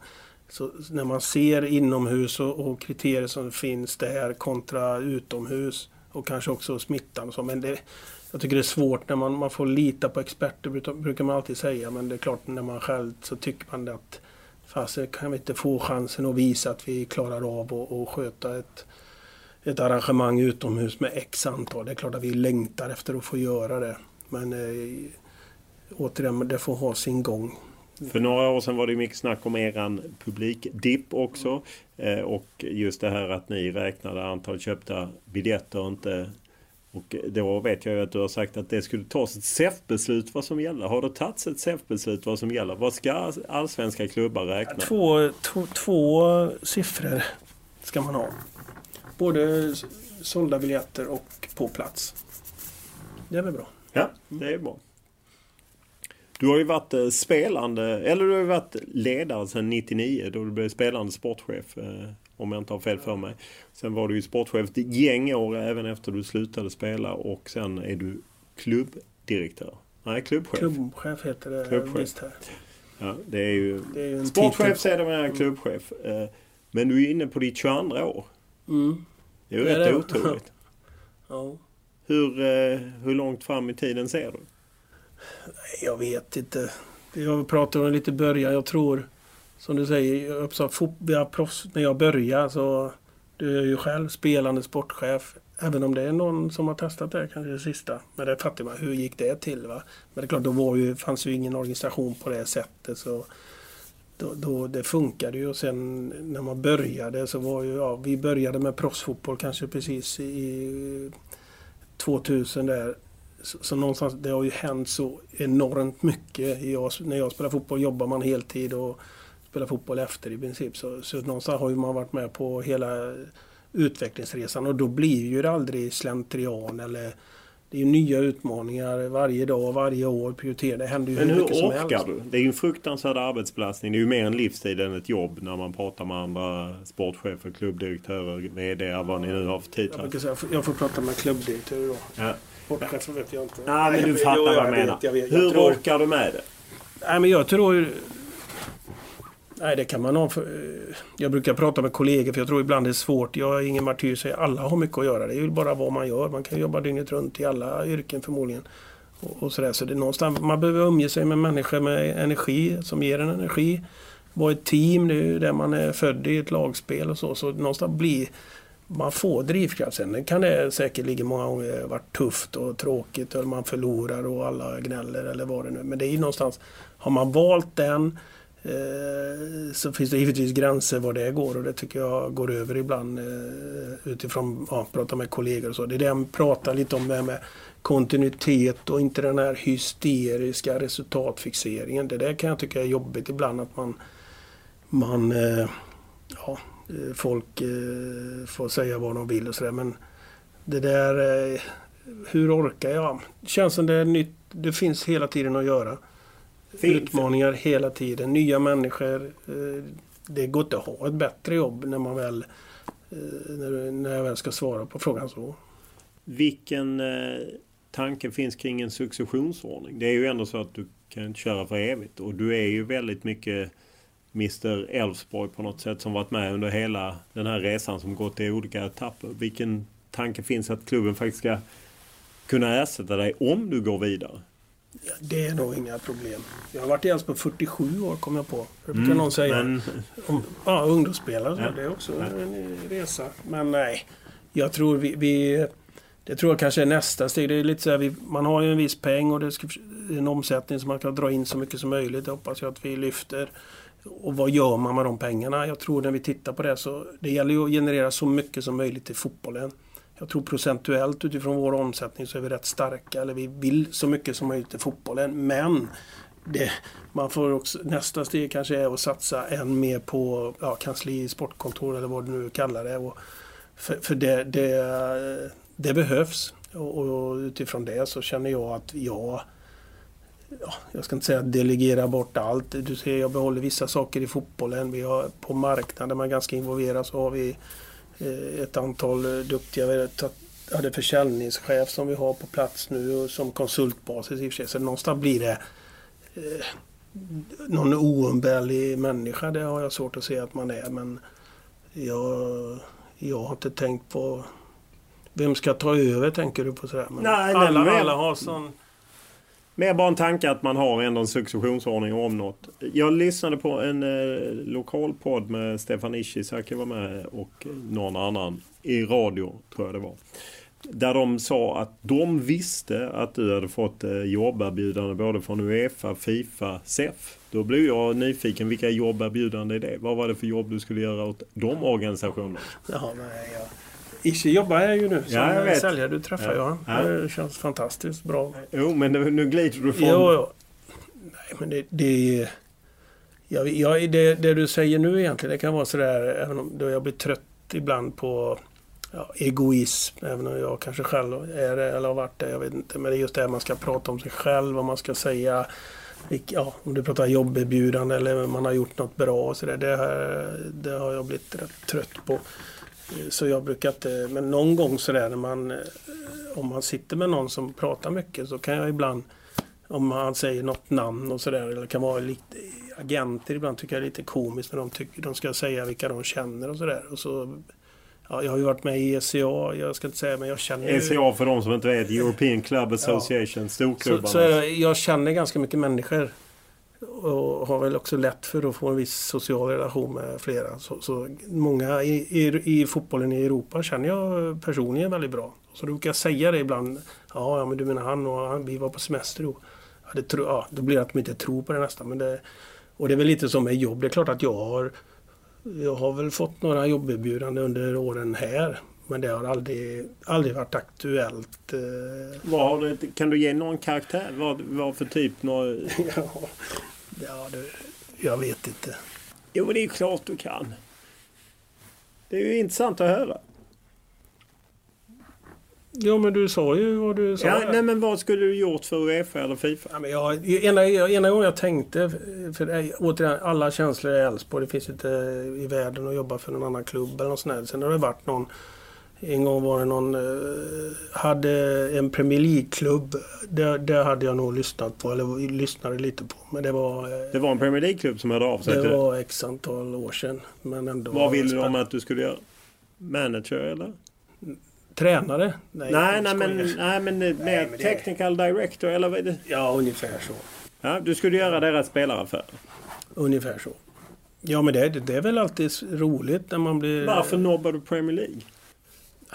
så när man ser inomhus och, och kriterier som finns där kontra utomhus och kanske också smittan och så. Men det, jag tycker det är svårt när man, man får lita på experter brukar man alltid säga. Men det är klart när man själv så tycker man att fast kan vi inte få chansen att visa att vi klarar av att sköta ett ett arrangemang utomhus med X antal. Det är klart att vi längtar efter att få göra det. Men eh, återigen, det får ha sin gång. För några år sedan var det mycket snack om eran publikdipp också. Eh, och just det här att ni räknade antal köpta biljetter och inte... Och då vet jag ju att du har sagt att det skulle tas ett SEF-beslut vad som gäller. Har det tagits ett SEF-beslut vad som gäller? Vad ska allsvenska klubbar räkna? Två, två, två siffror ska man ha. Både sålda biljetter och på plats. Det är väl bra. Ja, det är bra. Du har ju varit eh, spelande, eller du har ju varit ledare sedan 99 då du blev spelande sportchef. Eh, om jag inte har fel för mig. Sen var du ju sportchef ett gäng år även efter du slutade spela och sen är du klubbdirektör. Nej, klubbchef. Klubbchef heter det klubbchef. visst här. Ja, det är ju, det är ju sportchef sedermera klubbchef. Eh, men du är inne på ditt 22 år. Mm. Det är ju rätt otroligt. ja. Hur, hur långt fram i tiden ser du? Jag vet inte. Jag pratade om lite början. Jag tror, som du säger, jag sa, proffs, när jag började så... Du är ju själv spelande sportchef. Även om det är någon som har testat det, kanske det sista. Men det fattar man, hur gick det till? Va? Men det är klart, då var ju, fanns ju ingen organisation på det sättet. Så då, då, det funkade ju och sen när man började så var ju, ja, vi började med proffsfotboll kanske precis i 2000 där. Så, så någonstans, det har ju hänt så enormt mycket. Jag, när jag spelar fotboll jobbar man heltid och spelar fotboll efter i princip. Så, så någonstans har ju man varit med på hela utvecklingsresan och då blir ju det aldrig slentrian eller det är nya utmaningar varje dag, varje år. Prioritera. Det händer ju Men hur mycket som helst. Hur orkar du? Det är ju en fruktansvärd arbetsbelastning. Det är ju mer en livstid än ett jobb när man pratar med andra sportchefer, klubbdirektörer, VD, vad ni nu har för titlar. Jag, säga, jag får prata med klubbdirektörer då. Ja. Sportchefer vet jag inte. Nej, men du fattar vad jag menar. Jag vet, jag hur tror... orkar du med det? Nej, men jag tror Nej, det kan man ha. Jag brukar prata med kollegor för jag tror ibland det är svårt. Jag är ingen martyr säger alla har mycket att göra. Det är ju bara vad man gör. Man kan jobba dygnet runt i alla yrken förmodligen. Och, och sådär. Så det är någonstans, man behöver umge sig med människor med energi, som ger en energi. Vara ett team, det är ju där man är född i ett lagspel och så. Så någonstans blir man får drivkraft. Sen kan det säkerligen många gånger varit tufft och tråkigt eller man förlorar och alla gnäller eller vad det nu Men det är ju någonstans, har man valt den Eh, så finns det givetvis gränser var det går och det tycker jag går över ibland eh, utifrån att ja, prata med kollegor och så. Det är det jag pratar lite om det med kontinuitet och inte den här hysteriska resultatfixeringen. Det där kan jag tycka är jobbigt ibland att man, man eh, ja, folk får säga vad de vill och sådär men det där, hur orkar jag? Det känns som det är nytt, det finns hela tiden att göra. Fint. Utmaningar hela tiden, nya människor. Eh, det går inte att ha ett bättre jobb när man väl eh, när jag väl ska svara på frågan så. Vilken eh, tanke finns kring en successionsordning? Det är ju ändå så att du kan inte köra för evigt och du är ju väldigt mycket Mr Elfsborg på något sätt som varit med under hela den här resan som gått i olika etapper. Vilken tanke finns att klubben faktiskt ska kunna ersätta dig om du går vidare? Ja, det är nog inga problem. Jag har varit i Elfsborg 47 år kom jag på. Det brukar mm, någon säga. Men... Om, ja, ungdomsspelare. Ja. Det är också ja. en resa. Men nej. Jag tror vi, vi... Det tror jag kanske är nästa steg. Det är lite så här, vi, man har ju en viss peng och det är en omsättning som man kan dra in så mycket som möjligt. Det hoppas jag att vi lyfter. Och vad gör man med de pengarna? Jag tror när vi tittar på det så det gäller ju att generera så mycket som möjligt till fotbollen. Jag tror procentuellt utifrån vår omsättning så är vi rätt starka. Eller vi vill så mycket som möjligt till fotbollen. Men det, man får också, nästa steg kanske är att satsa än mer på ja, kansli, sportkontor eller vad du nu kallar det. Och för, för det, det, det behövs. Och, och, utifrån det så känner jag att jag jag ska inte säga delegera bort allt. Du ser, jag behåller vissa saker i fotbollen. Vi har på marknaden, man är ganska involverad, så har vi eh, ett antal duktiga vi hade försäljningschef som vi har på plats nu som konsultbasis i och för sig. Så någonstans blir det eh, någon oumbärlig människa. Det har jag svårt att se att man är. Men jag, jag har inte tänkt på vem ska ta över tänker du på sådär? Men nej, alla, nej, alla har sån... Mer bara en tanke att man har ändå en successionsordning om något. Jag lyssnade på en eh, lokal podd med Stefan Ishizaki var med och någon annan i radio tror jag det var. Där de sa att de visste att du hade fått eh, jobberbjudande både från Uefa, Fifa, SEF. Då blev jag nyfiken. Vilka jobberbjudande är det? Vad var det för jobb du skulle göra åt de organisationerna? Ja, men ja. Ishi jobbar här ju nu som Ja, jag vet. säljare. Du träffar Ja. jag. Ja. Det känns fantastiskt bra. Jo, men nu glider du från... Jo, jo. Nej, men det... det jag, jag, det, det du säger nu egentligen, det kan vara sådär, även om jag blir trött ibland på ja, egoism, även om jag kanske själv är det eller har varit det, jag vet inte. Men det är just det här man ska prata om sig själv, vad man ska säga. Ja, om du pratar jobberbjudande eller man har gjort något bra och sådär. Det, här- det har jag blivit rätt trött på. Så jag brukar inte, men någon gång sådär när man, eh, om man sitter med någon som pratar mycket så kan jag ibland, om han säger något namn och sådär, eller kan vara lite agenter ibland tycker jag är lite komiskt när de, tycker, de ska säga vilka de känner och sådär. Och så, ja, jag har ju varit med i ECA, jag ska inte säga men jag känner ECA för de som inte vet, European Club Association, så, storklubbarna. så är det, jag känner ganska mycket människor. Och har väl också lätt för att få en viss social relation med flera. Så, så många i, i, i fotbollen i Europa känner jag personligen väldigt bra. Så då brukar jag säga det ibland. Ja, ja men du menar han och han, vi var på semester då. Ja, det, tro, ja, då blir det att de inte tror på det nästan. Men det, och det är väl lite som med jobb. Det är klart att jag har jag har väl fått några jobberbjudanden under åren här. Men det har aldrig, aldrig varit aktuellt. eh, Vad har du, kan du ge någon karaktär? Vad, vad för typ? Några... ja, ja det, jag vet inte. Jo, det är klart du kan. Det är ju intressant att höra. Ja, men du sa ju vad du sa. Ja, nej, men vad skulle du gjort för Uefa eller Fifa? Ja, men jag, ena, ena gången jag tänkte, för återigen, alla känslor är Elfsborg. Det finns inte i världen att jobba för någon annan klubb eller något sånt där. Sen har det varit någon, en gång var det någon, eh, hade en Premier League-klubb. Det, det hade jag nog lyssnat på, eller lyssnade lite på. Men det var, eh, Det var en Premier League-klubb som hörde av sig det till var x antal år sedan. Men ändå Vad ville de att du skulle göra? Manager eller? Tränare? Nej, nej, jag men, nej, men eh, mer men det- technical director eller vad är det? Ja, ungefär så. Ja, du skulle göra deras spelaraffär. Ungefär så. Ja, men det, det är väl alltid roligt när man blir... Varför nobbar du Premier League?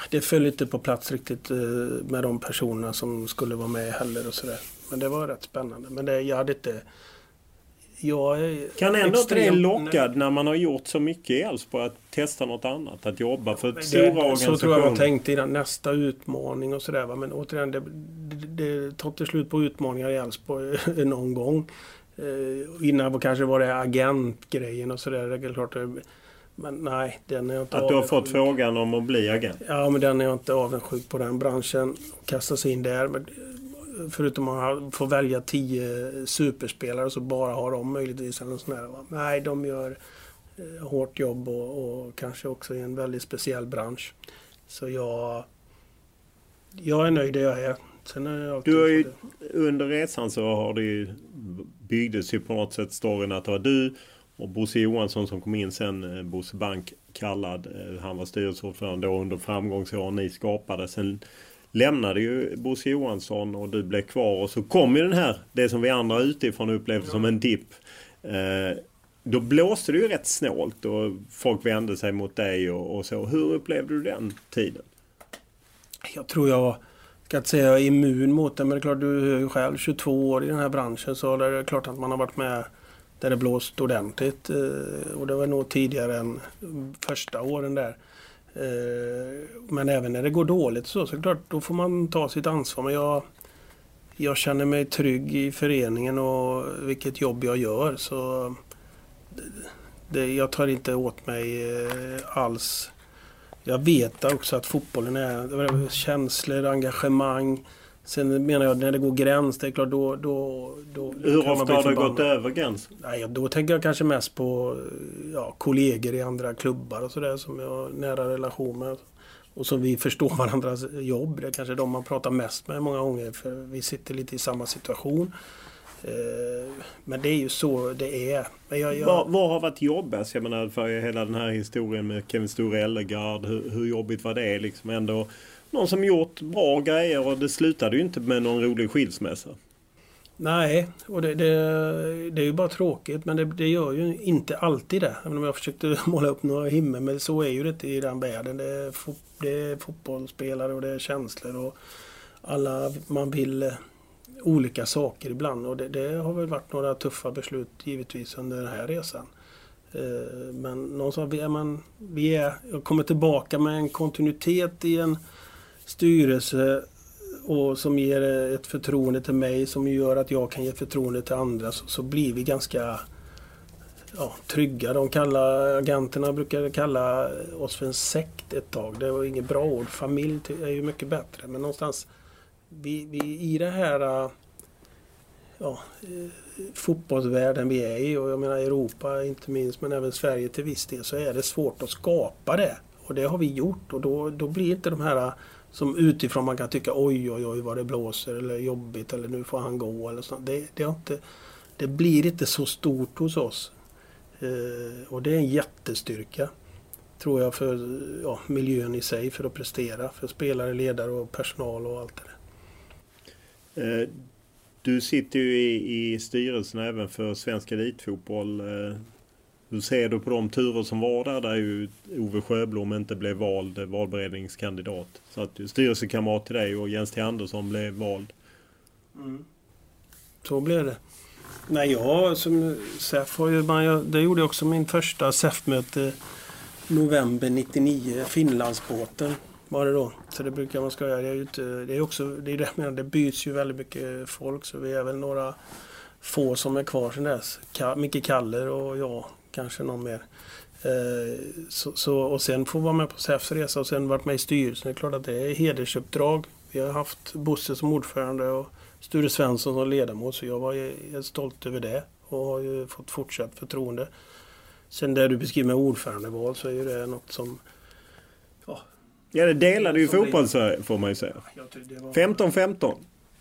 Det föll inte på plats riktigt eh, med de personerna som skulle vara med heller och sådär. Men det var rätt spännande. Men det, jag hade inte... Jag är Kan ändå inte det lockad när man har gjort så mycket i Elfsborg att testa något annat? Att jobba för Det- stora Så tror jag organisationer? man tänkte innan. Nästa utmaning och sådär. Men återigen, det, det, det tar till slut på utmaningar i Elfsborg någon gång. Eh, innan kanske var det agentgrejen och sådär. Det är klart men nej, den är inte Att du har fått frågan om att bli agent? Ja, men den är jag inte avundsjuk på den branschen. Kasta sig in där. Men förutom att få välja tio superspelare så bara har de möjligtvis eller där. va. Nej, de gör eh, hårt jobb och, och kanske också i en väldigt speciell bransch. Så jag, jag är nöjd där jag är. Sen är jag Du har ju, under resan så har det ju byggdes ju på något sätt storyn att det var du och Bosse Johansson som kom in sen, eh, Bosse Bank kallad. eh, Han var styrelseordförande då under framgångsåren ni skapade. Sen lämnade ju Bosse Johansson och du blev kvar och så kom ju den här, det som vi andra utifrån upplevde som en dipp. Eh, då blåste det ju rätt snålt och folk vände sig mot dig och, och så. Hur upplevde du den tiden? Jag tror jag, ska inte säga jag är immun mot det, men det är klart du är ju själv 22 år i den här branschen så det är klart att man har varit med där det blåst ordentligt. Eh, och det var nog tidigare än första åren där. Eh, men även när det går dåligt så, så klart, då får man ta sitt ansvar. Men jag, jag känner mig trygg i föreningen och vilket jobb jag gör. Så det, jag tar inte åt mig eh, alls. Jag vet också att fotbollen är känslor, engagemang. Sen menar jag när det går gräns, det är klart då... då, då Hur ofta har det gått över gräns? Nej, då tänker jag kanske mest på ja, kollegor i andra klubbar och sådär som jag har nära relation med. Och som vi förstår varandras jobb. Det är kanske de man pratar mest med många gånger för vi sitter lite i samma situation. Eh, men det är ju så det är. Men jag, jag... Vad, vad har varit jobbigast? Jag menar för hela den här historien med Kevin Store Ellegard. Hur, hur jobbigt var det liksom ändå? Någon som gjort bra grejer och det slutade ju inte med någon rolig skilsmässa. Nej, och det, det, det är ju bara tråkigt men det, det, gör ju inte alltid det. Även om jag försökte måla upp några himmel men så är ju det inte i den världen. Det är, fo, det är fotbollsspelare och det är känslor och alla, man vill eh, olika saker ibland och det, det, har väl varit några tuffa beslut givetvis under den här resan. Eh, men någonstans är man, vi är, jag kommer tillbaka med en kontinuitet i en styrelse och som ger ett förtroende till mig som gör att jag kan ge förtroende till andra så, så blir vi ganska ja, trygga. De kallar, agenterna brukar kalla oss för en sekt ett tag. Det var inget bra ord. Familj är ju mycket bättre. Men någonstans vi, vi, i det här ja, fotbollsvärlden vi är i och jag menar Europa inte minst men även Sverige till viss del så är det svårt att skapa det. Och det har vi gjort och då, då blir inte de här som utifrån man kan tycka oj oj oj vad det blåser eller jobbigt eller nu får han gå eller så. Det, det, inte, det blir inte så stort hos oss. Eh, och det är en jättestyrka. Tror jag för ja, miljön i sig för att prestera. För spelare, ledare och personal och allt det där. Eh, du sitter ju i, i styrelsen även för Svensk Elitfotboll. Eh, hur ser du på de turer som var där, där ju Ove Sjöblom inte blev vald valberedningskandidat? Så att styrelsekamrat till dig och Jens T. Andersson blev vald. Mm. Så blev det. Nej, jag som SEF har ju... Man, det gjorde jag också min första SEF-möte november 99. Finlandsbåten var det då. Så det brukar man ska göra. Det är ju inte, det är också, det är det, det byts ju väldigt mycket folk så vi är väl några få som är kvar sedan dess. Micke Kaller och jag kanske någon mer. Eh, så, så, och sen få vara med på SEFs resa och sen varit med i styrelsen. Det är klart att det är hedersuppdrag. Vi har haft Bosse som ordförande och Sture Svensson som ledamot så jag var helt stolt över det och har ju fått fortsatt förtroende. Sen det du beskriver med ordförandeval så är ju det något som... Ja, ja det delade ju fotboll så får man ju säga. 15-15.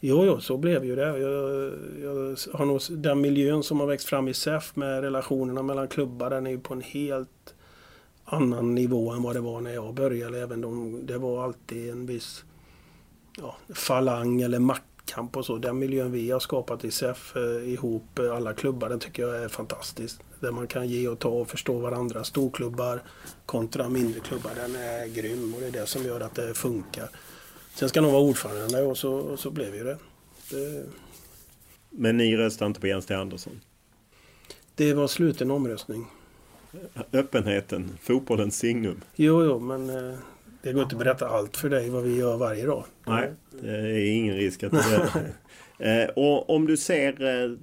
Jo, jo, så blev ju det. Jag, jag har nog, den miljön som har växt fram i SEF med relationerna mellan klubbar, den är ju på en helt annan nivå än vad det var när jag började. Även de, det var alltid en viss ja, falang eller maktkamp och så. Den miljön vi har skapat i SEF eh, ihop, eh, alla klubbar, den tycker jag är fantastisk. Där man kan ge och ta och förstå varandra. Storklubbar kontra mindre klubbar, den är grym och det är det som gör att det funkar. Sen ska någon vara ordförande och så, och så blev ju det. det. Men ni röstade inte på Jens T. Andersson? Det var sluten omröstning. Öppenheten, fotbollens signum. Jo, jo, men eh, det går inte att berätta allt för dig vad vi gör varje dag. Nej, det är ingen risk att berättar. eh, och om du ser, eh,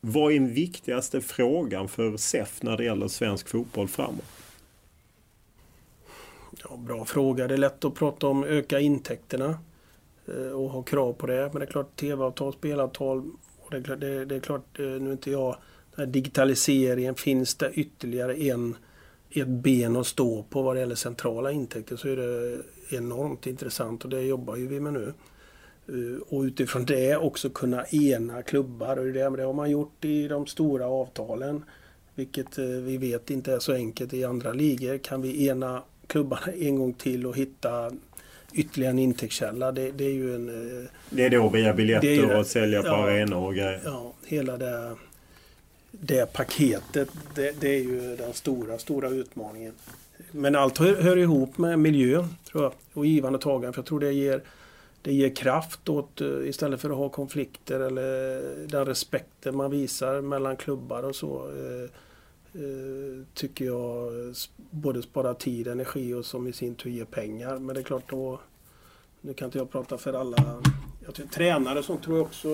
vad är den viktigaste frågan för SEF när det gäller svensk fotboll framåt? Ja, bra fråga. Det är lätt att prata om öka intäkterna eh, och ha krav på det. Men det är klart tv-avtal, spelavtal och det är klart, det, det är klart eh, nu är inte jag den här digitaliseringen, finns det ytterligare en, ett ben att stå på vad det gäller centrala intäkter så är det enormt intressant och det jobbar ju vi med nu. Eh, och utifrån det också kunna ena klubbar och det, det har man gjort i de stora avtalen. Vilket vi vet inte är så enkelt i andra ligor. Kan vi ena klubbarna en gång till och hitta ytterligare en intäktskälla. Det, det är ju en... Eh, det är då via biljetter det, och sälja på ja, arenor och grejer? Ja, hela det, det paketet. Det, det, är ju den stora, stora utmaningen. Men allt hör, hör ihop med miljön, tror jag. Och givande och tagande. För jag tror det ger det ger kraft åt, eh, istället för att ha konflikter eller den respekten man visar mellan klubbar och så. Eh, eh, tycker jag både sparar tid, energi och som i sin tur ger pengar. Men det är klart då, nu kan inte jag prata för alla jag tror, tränare som tror jag också,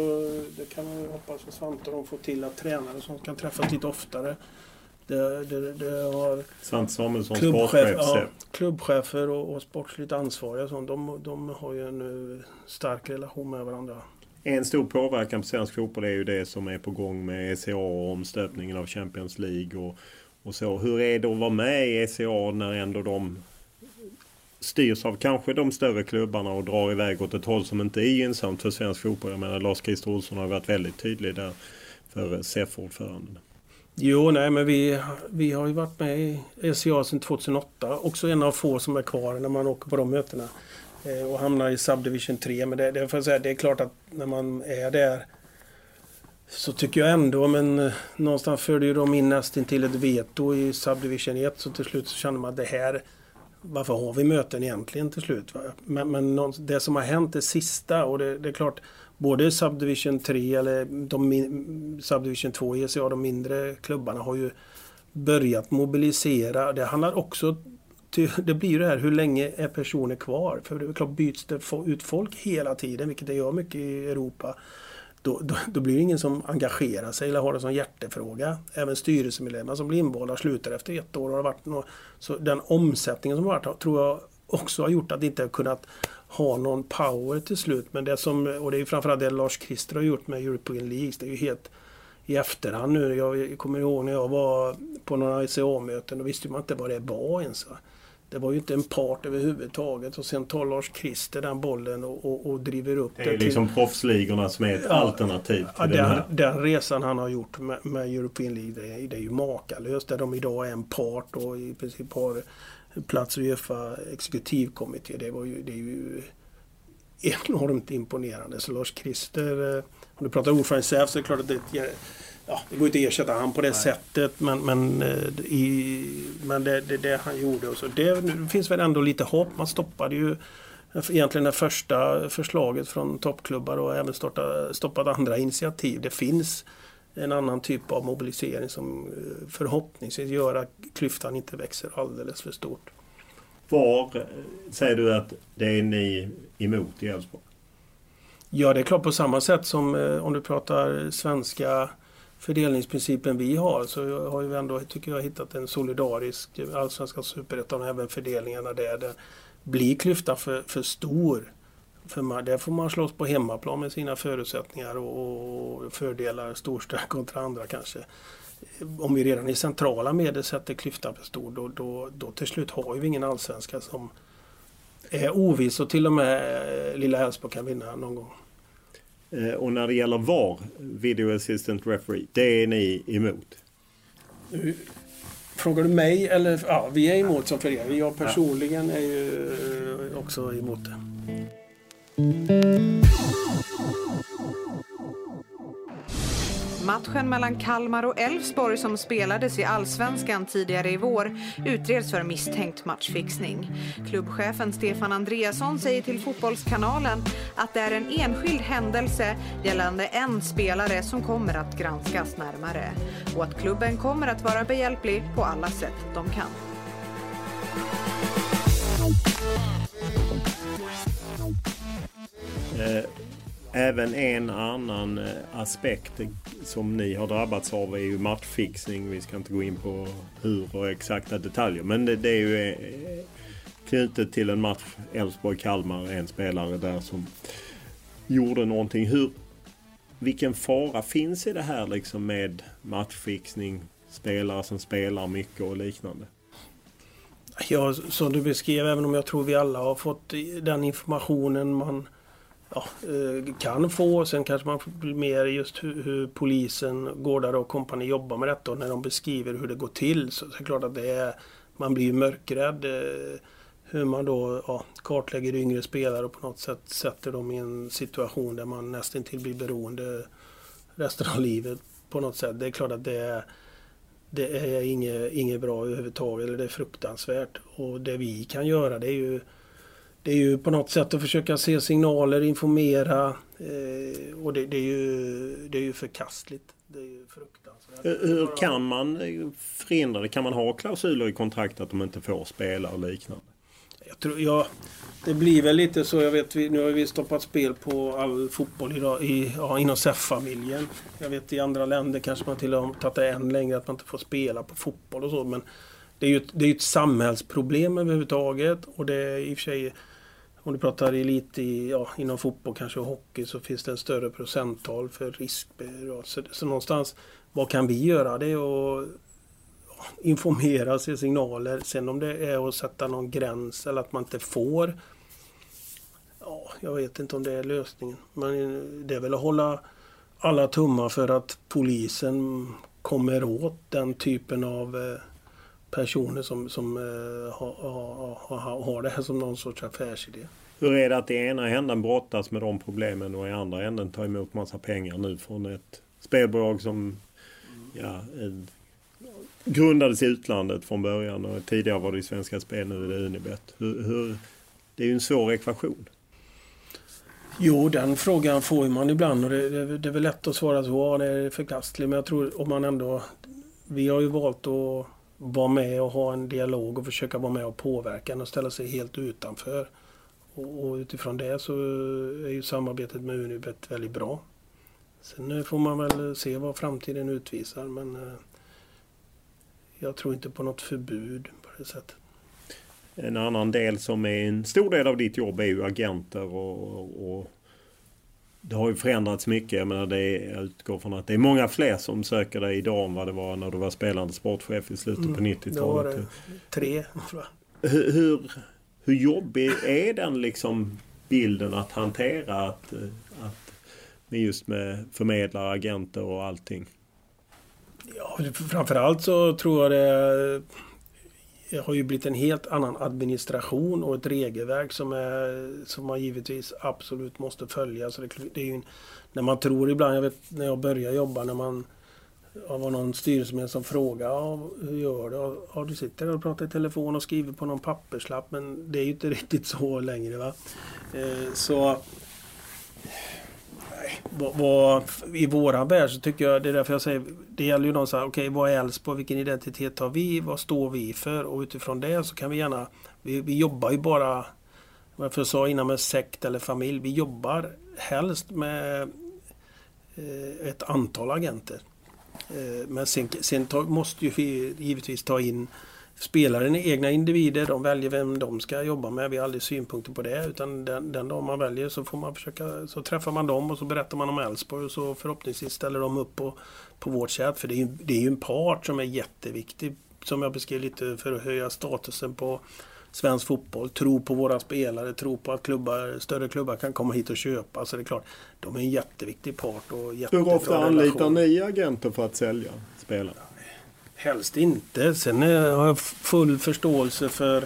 det kan man hoppas att Svante de får till att tränare som kan träffas lite oftare. Det, det, det har Svante Samuelsson, sportchef. Ja, klubbchefer och, och sportsligt ansvariga sånt, de, de har ju en stark relation med varandra. En stor påverkan på svensk fotboll är ju det som är på gång med ECA och omstöpningen av Champions League och, och så. Hur är det att vara med i ECA när ändå de styrs av kanske de större klubbarna och drar iväg åt ett håll som inte är gynnsamt för svensk fotboll. Jag menar Lars-Christer Olsson har varit väldigt tydlig där för SEF-ordföranden. Jo, nej men vi, vi har ju varit med i SCA sedan 2008. Också en av få som är kvar när man åker på de mötena. Eh, och hamnar i Subdivision 3. Men det, det, får säga, det är klart att när man är där så tycker jag ändå, men eh, någonstans förde ju de in nästan till ett veto i Subdivision 1. Så till slut så kände man att det här varför har vi möten egentligen till slut? Men, men det som har hänt det sista och det, det, är klart både Subdivision 3 eller de, Subdivision 2 ECA, de mindre klubbarna har ju börjat mobilisera. Det handlar också det blir ju det här, hur länge är personer kvar? För det är klart, byts det ut folk hela tiden, vilket det gör mycket i Europa, då, då, då, blir det ingen som engagerar sig eller har det som hjärtefråga. Även styrelsemedlemmar som blir invalda slutar efter ett år. Har varit något, så den omsättningen som har varit tror jag också har gjort att det inte har kunnat ha någon power till slut. Men det som, och det är framförallt det Lars Christer har gjort med European Leagues. Det är ju helt i efterhand nu. Jag kommer ihåg när jag var på några ICA-möten. Då visste man inte vad det var ens. Det var ju inte en part överhuvudtaget och sen tar Lars Christer den bollen och, och, och driver upp det. Det är till, liksom proffsligorna som är ett ja, alternativ till ja, den, här. den resan han har gjort med, med European League, det är, det är ju makalöst. Där de idag är en part och i princip har plats i Uefa exekutivkommitté. Det, var ju, det är ju enormt imponerande. Så Lars Christer, eh, om du pratar ordförande så är det klart att det är ja, det går inte att ersätta han på det Nej. sättet men, men, eh, i, men det, det, det han gjorde. Och så. Det, det finns väl ändå lite hopp. Man stoppade ju egentligen det första förslaget från toppklubbar och även starta, stoppat andra initiativ. Det finns en annan typ av mobilisering som eh, förhoppningsvis gör att klyftan inte växer alldeles för stort. Var eh, säger du att det är ni emot i Elfsborg? Ja, det är klart på samma sätt som om du pratar svenska fördelningsprincipen vi har så har vi ändå, tycker jag, hittat en solidarisk allsvenska superettan och även fördelningarna där. där blir klyftan för, för stor för man, där får man slåss på hemmaplan med sina förutsättningar och, och fördelar, storstad kontra andra kanske. Om vi redan i centrala medel sätter klyftan för stor då, då, då till slut har vi ingen allsvenska som är oviss och till och med eh, lilla Elfsborg kan vinna någon gång. Eh, och när det gäller VAR, Video Assistant Referee, det är ni emot? Frågar du mig eller? Ja, vi är emot som förening. Jag personligen är ju eh, också emot det. Matchen mellan Kalmar och Elfsborg som spelades i allsvenskan tidigare i vår utreds för misstänkt matchfixning. Klubbchefen Stefan Andreasson säger till Fotbollskanalen att det är en enskild händelse gällande en spelare som kommer att granskas närmare och att klubben kommer att vara behjälplig på alla sätt de kan. Eh, Även en annan eh, aspekt som ni har drabbats av är ju matchfixning. Vi ska inte gå in på hur och exakta detaljer. Men det, det är ju eh, knutet till en match Elfsborg-Kalmar. En spelare där som gjorde någonting. Hur, vilken fara finns i det här liksom med matchfixning? Spelare som spelar mycket och liknande. Ja, som du beskrev, även om jag tror vi alla har fått den informationen man ja, eh, kan få. Sen kanske man blir mer just hur, hur polisen, gårdar och kompani jobbar med detta och när de beskriver hur det går till så, så är det klart att det är, man blir mörkrädd. Eh, hur man då ja, kartlägger yngre spelare och på något sätt sätter dem i en situation där man nästan till blir beroende resten av livet på något sätt. Det är klart att det är, det är inget, inget bra överhuvudtaget, eller det är fruktansvärt. Och det vi kan göra det är ju det är ju på något sätt att försöka se signaler, informera. Eh, och det, det, är ju, det är ju förkastligt. Det är ju fruktansvärt. Hur kan man förhindra det? Kan man ha klausuler i kontraktet att de inte får spela och liknande? Jag tror, ja, det blir väl lite så. Jag vet, nu har vi stoppat spel på all fotboll idag i, ja, inom SEF-familjen. Jag vet i andra länder kanske man till och med tagit det än längre att man inte får spela på fotboll och så. Men det är ju ett, det är ett samhällsproblem överhuvudtaget. Och det är i och för sig om du pratar elit i, ja, inom fotboll kanske och hockey så finns det en större procenttal för risk. Så, så någonstans, vad kan vi göra? Det är att informera, se signaler. Sen om det är att sätta någon gräns eller att man inte får. Ja, jag vet inte om det är lösningen. Men det är väl att hålla alla tummar för att polisen kommer åt den typen av eh, personer som, som uh, har, har, har det här som någon sorts affärsidé. Hur är det att i ena änden brottas med de problemen och i andra änden ta emot massa pengar nu från ett spelbolag som ja, grundades i utlandet från början och tidigare var det i Svenska Spel, nu är det Unibet. Hur, hur, det är ju en svår ekvation. Jo, den frågan får man ibland och det, det, det är väl lätt att svara så. Ja, det är förkastligt. Men jag tror om man ändå... Vi har ju valt att vara med och ha en dialog och försöka vara med och påverka och ställa sig helt utanför. Och, och utifrån det så är ju samarbetet med Unibet väldigt bra. Sen eh, får man väl se vad framtiden utvisar men eh, jag tror inte på något förbud på det sättet. En annan del som är en stor del av ditt jobb är ju agenter och, och det har ju förändrats mycket. Jag menar det är, jag utgår från att det är många fler som söker dig idag än vad det var när du var spelande sportchef i slutet mm, på 90-talet. Då var det tre. Hur, hur, hur jobbig är den liksom bilden att hantera att, att med just med förmedlare, agenter och allting? Ja, framförallt så tror jag det det har ju blivit en helt annan administration och ett regelverk som, är, som man givetvis absolut måste följa. Så det, det är ju, när man tror ibland, jag vet när jag började jobba, när man det var någon styrelseman som frågade ja, hur gör du? Ja, du sitter och pratar i telefon och skriver på någon papperslapp men det är ju inte riktigt så längre. va. Eh, så vad, vad, I våran värld så tycker jag, det är därför jag säger, det gäller ju någon så här, okej okay, vad är Elfsborg, vilken identitet har vi, vad står vi för? Och utifrån det så kan vi gärna, vi, vi jobbar ju bara, vad jag sa innan med sekt eller familj, vi jobbar helst med eh, ett antal agenter. Eh, men sen, sen ta, måste ju vi givetvis ta in Spelaren är egna individer, de väljer vem de ska jobba med. Vi har aldrig synpunkter på det. Utan den, den dag man väljer så får man försöka, så träffar man dem och så berättar man om Elfsborg och så förhoppningsvis ställer de upp på, på vårt sätt. För det är, ju, det är ju en part som är jätteviktig. Som jag beskrev lite för att höja statusen på svensk fotboll. Tro på våra spelare, tro på att klubbar, större klubbar kan komma hit och köpa. Så det är klart, de är en jätteviktig part. Och Hur ofta anlitar ni agenter för att sälja spelare? Helst inte. Sen eh, har jag full förståelse för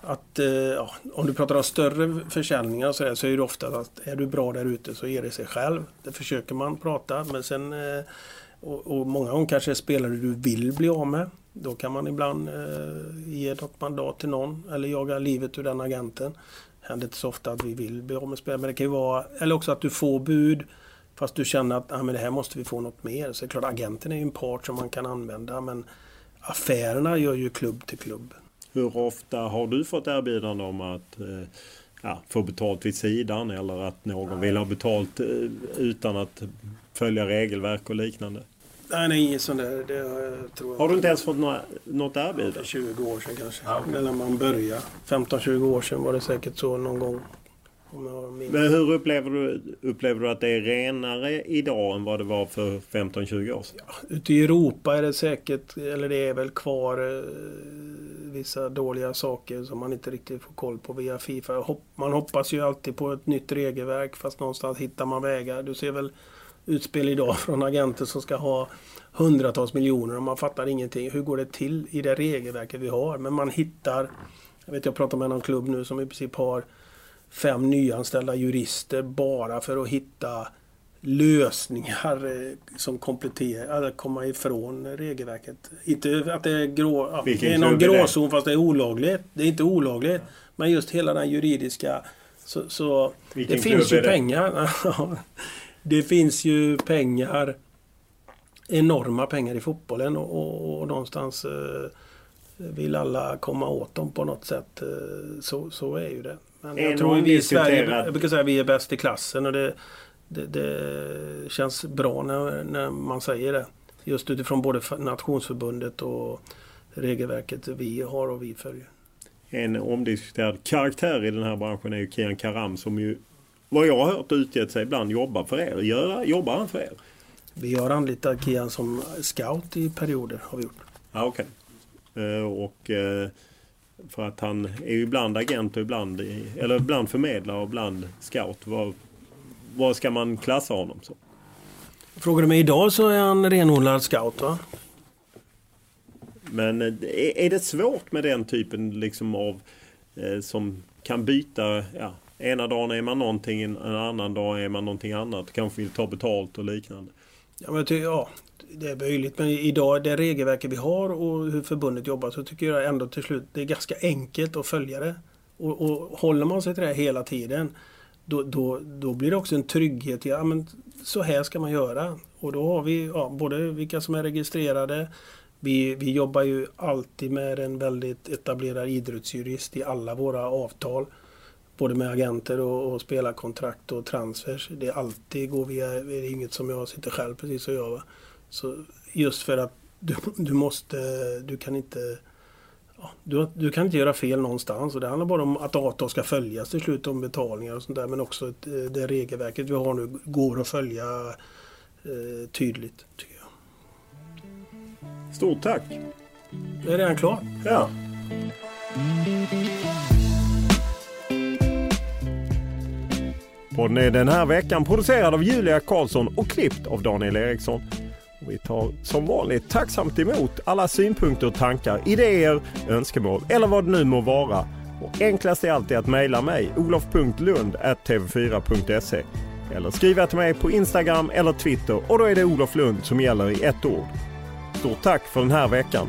att eh, ja, om du pratar om större försäljningar så är, så är det ofta att är du bra där ute så ger det sig själv. Det försöker man prata men sen eh, och, och, många gånger kanske är spelare du vill bli av med. Då kan man ibland eh, ge något mandat till någon eller jaga livet ur den agenten. Det händer inte så ofta att vi vill bli av med spelare men det kan ju vara eller också att du får bud Fast du känner att ah, men det här måste vi få något mer. Så det är klart, agenten är ju en part som man kan använda. Men affärerna gör ju klubb till klubb. Hur ofta har du fått erbjudande om att eh, ja, få betalt vid sidan eller att någon vill ha betalt eh, utan att följa regelverk och liknande? Nej, nej inget sånt där. Det jag, tror har du inte ens fått några, något erbjudande? För 20 år sedan kanske. Ja, okay. När man började. 15-20 år sedan var det säkert så någon gång. Men hur upplever du, upplever du att det är renare idag än vad det var för 15-20 år sedan? Ja, ute i Europa är det säkert, eller det är väl kvar eh, vissa dåliga saker som man inte riktigt får koll på via Fifa. Man hoppas ju alltid på ett nytt regelverk fast någonstans hittar man vägar. Du ser väl utspel idag från agenter som ska ha hundratals miljoner och man fattar ingenting. Hur går det till i det regelverket vi har? Men man hittar, jag vet jag pratar med någon klubb nu som i princip har fem nyanställda jurister bara för att hitta lösningar eh, som kompletterar, eller komma ifrån regelverket. Inte att det är, grå, ja, det är någon gråzon fast det är olagligt. Det är inte olagligt. Men just hela den juridiska... Så, så det finns ju pengar. det finns ju pengar. Enorma pengar i fotbollen och, och, och någonstans eh, vill alla komma åt dem på något sätt. Eh, så, så är ju det. Men jag tror vi i Sverige, jag brukar säga att vi är bäst i klassen och det, det, det, känns bra när, när man säger det. Just utifrån både Nationsförbundet och regelverket vi har och vi följer. En omdiskuterad karaktär i den här branschen är ju Kian Karam som ju vad jag har hört utgett sig ibland jobbar för er. Gör, jobbar han för er? Vi har anlitat Kian som scout i perioder har vi gjort. Ah, okay. Uh, och uh, för att han är ju ibland agent och ibland, eller ibland förmedlare och ibland scout. Vad, vad ska man klassa honom som? Frågar du mig idag så är han renodlad scout va? Men eh, är det svårt med den typen liksom av eh, som kan byta, ja, ena dagen är man någonting, en annan dag är man någonting annat. Kanske vill ta betalt och liknande. Ja, men tycker, ja det är möjligt. Men idag, det regelverket vi har och hur förbundet jobbar så tycker jag ändå till slut det är ganska enkelt att följa det. Och, och håller man sig till det hela tiden då, då, då blir det också en trygghet i ja, men så här ska man göra. Och då har vi ja, både vilka som är registrerade. Vi, vi jobbar ju alltid med en väldigt etablerad idrottsjurist i alla våra avtal. Både med agenter och, och spelarkontrakt och transfers. Det är alltid går via, det är inget som jag sitter själv precis och gör. Så just för att du, du måste, du kan inte Ja, du, du, kan inte göra fel någonstans och det handlar bara om att avtal ska följas till slut om betalningar och sånt där men också att det regelverket vi har nu går att följa eh, tydligt. tycker jag. Stort tack! Det är redan klart. Ja. Podden är den här veckan producerad av Julia Karlsson och klippt av Daniel Eriksson. Vi tar som vanligt tacksamt emot alla synpunkter tankar, idéer, önskemål eller vad det nu må vara. Och enklast är alltid att mejla mig, olof.lund.tv4.se eller skriva till mig på Instagram eller Twitter och då är det Olof Lund som gäller i ett ord. Stort tack för den här veckan!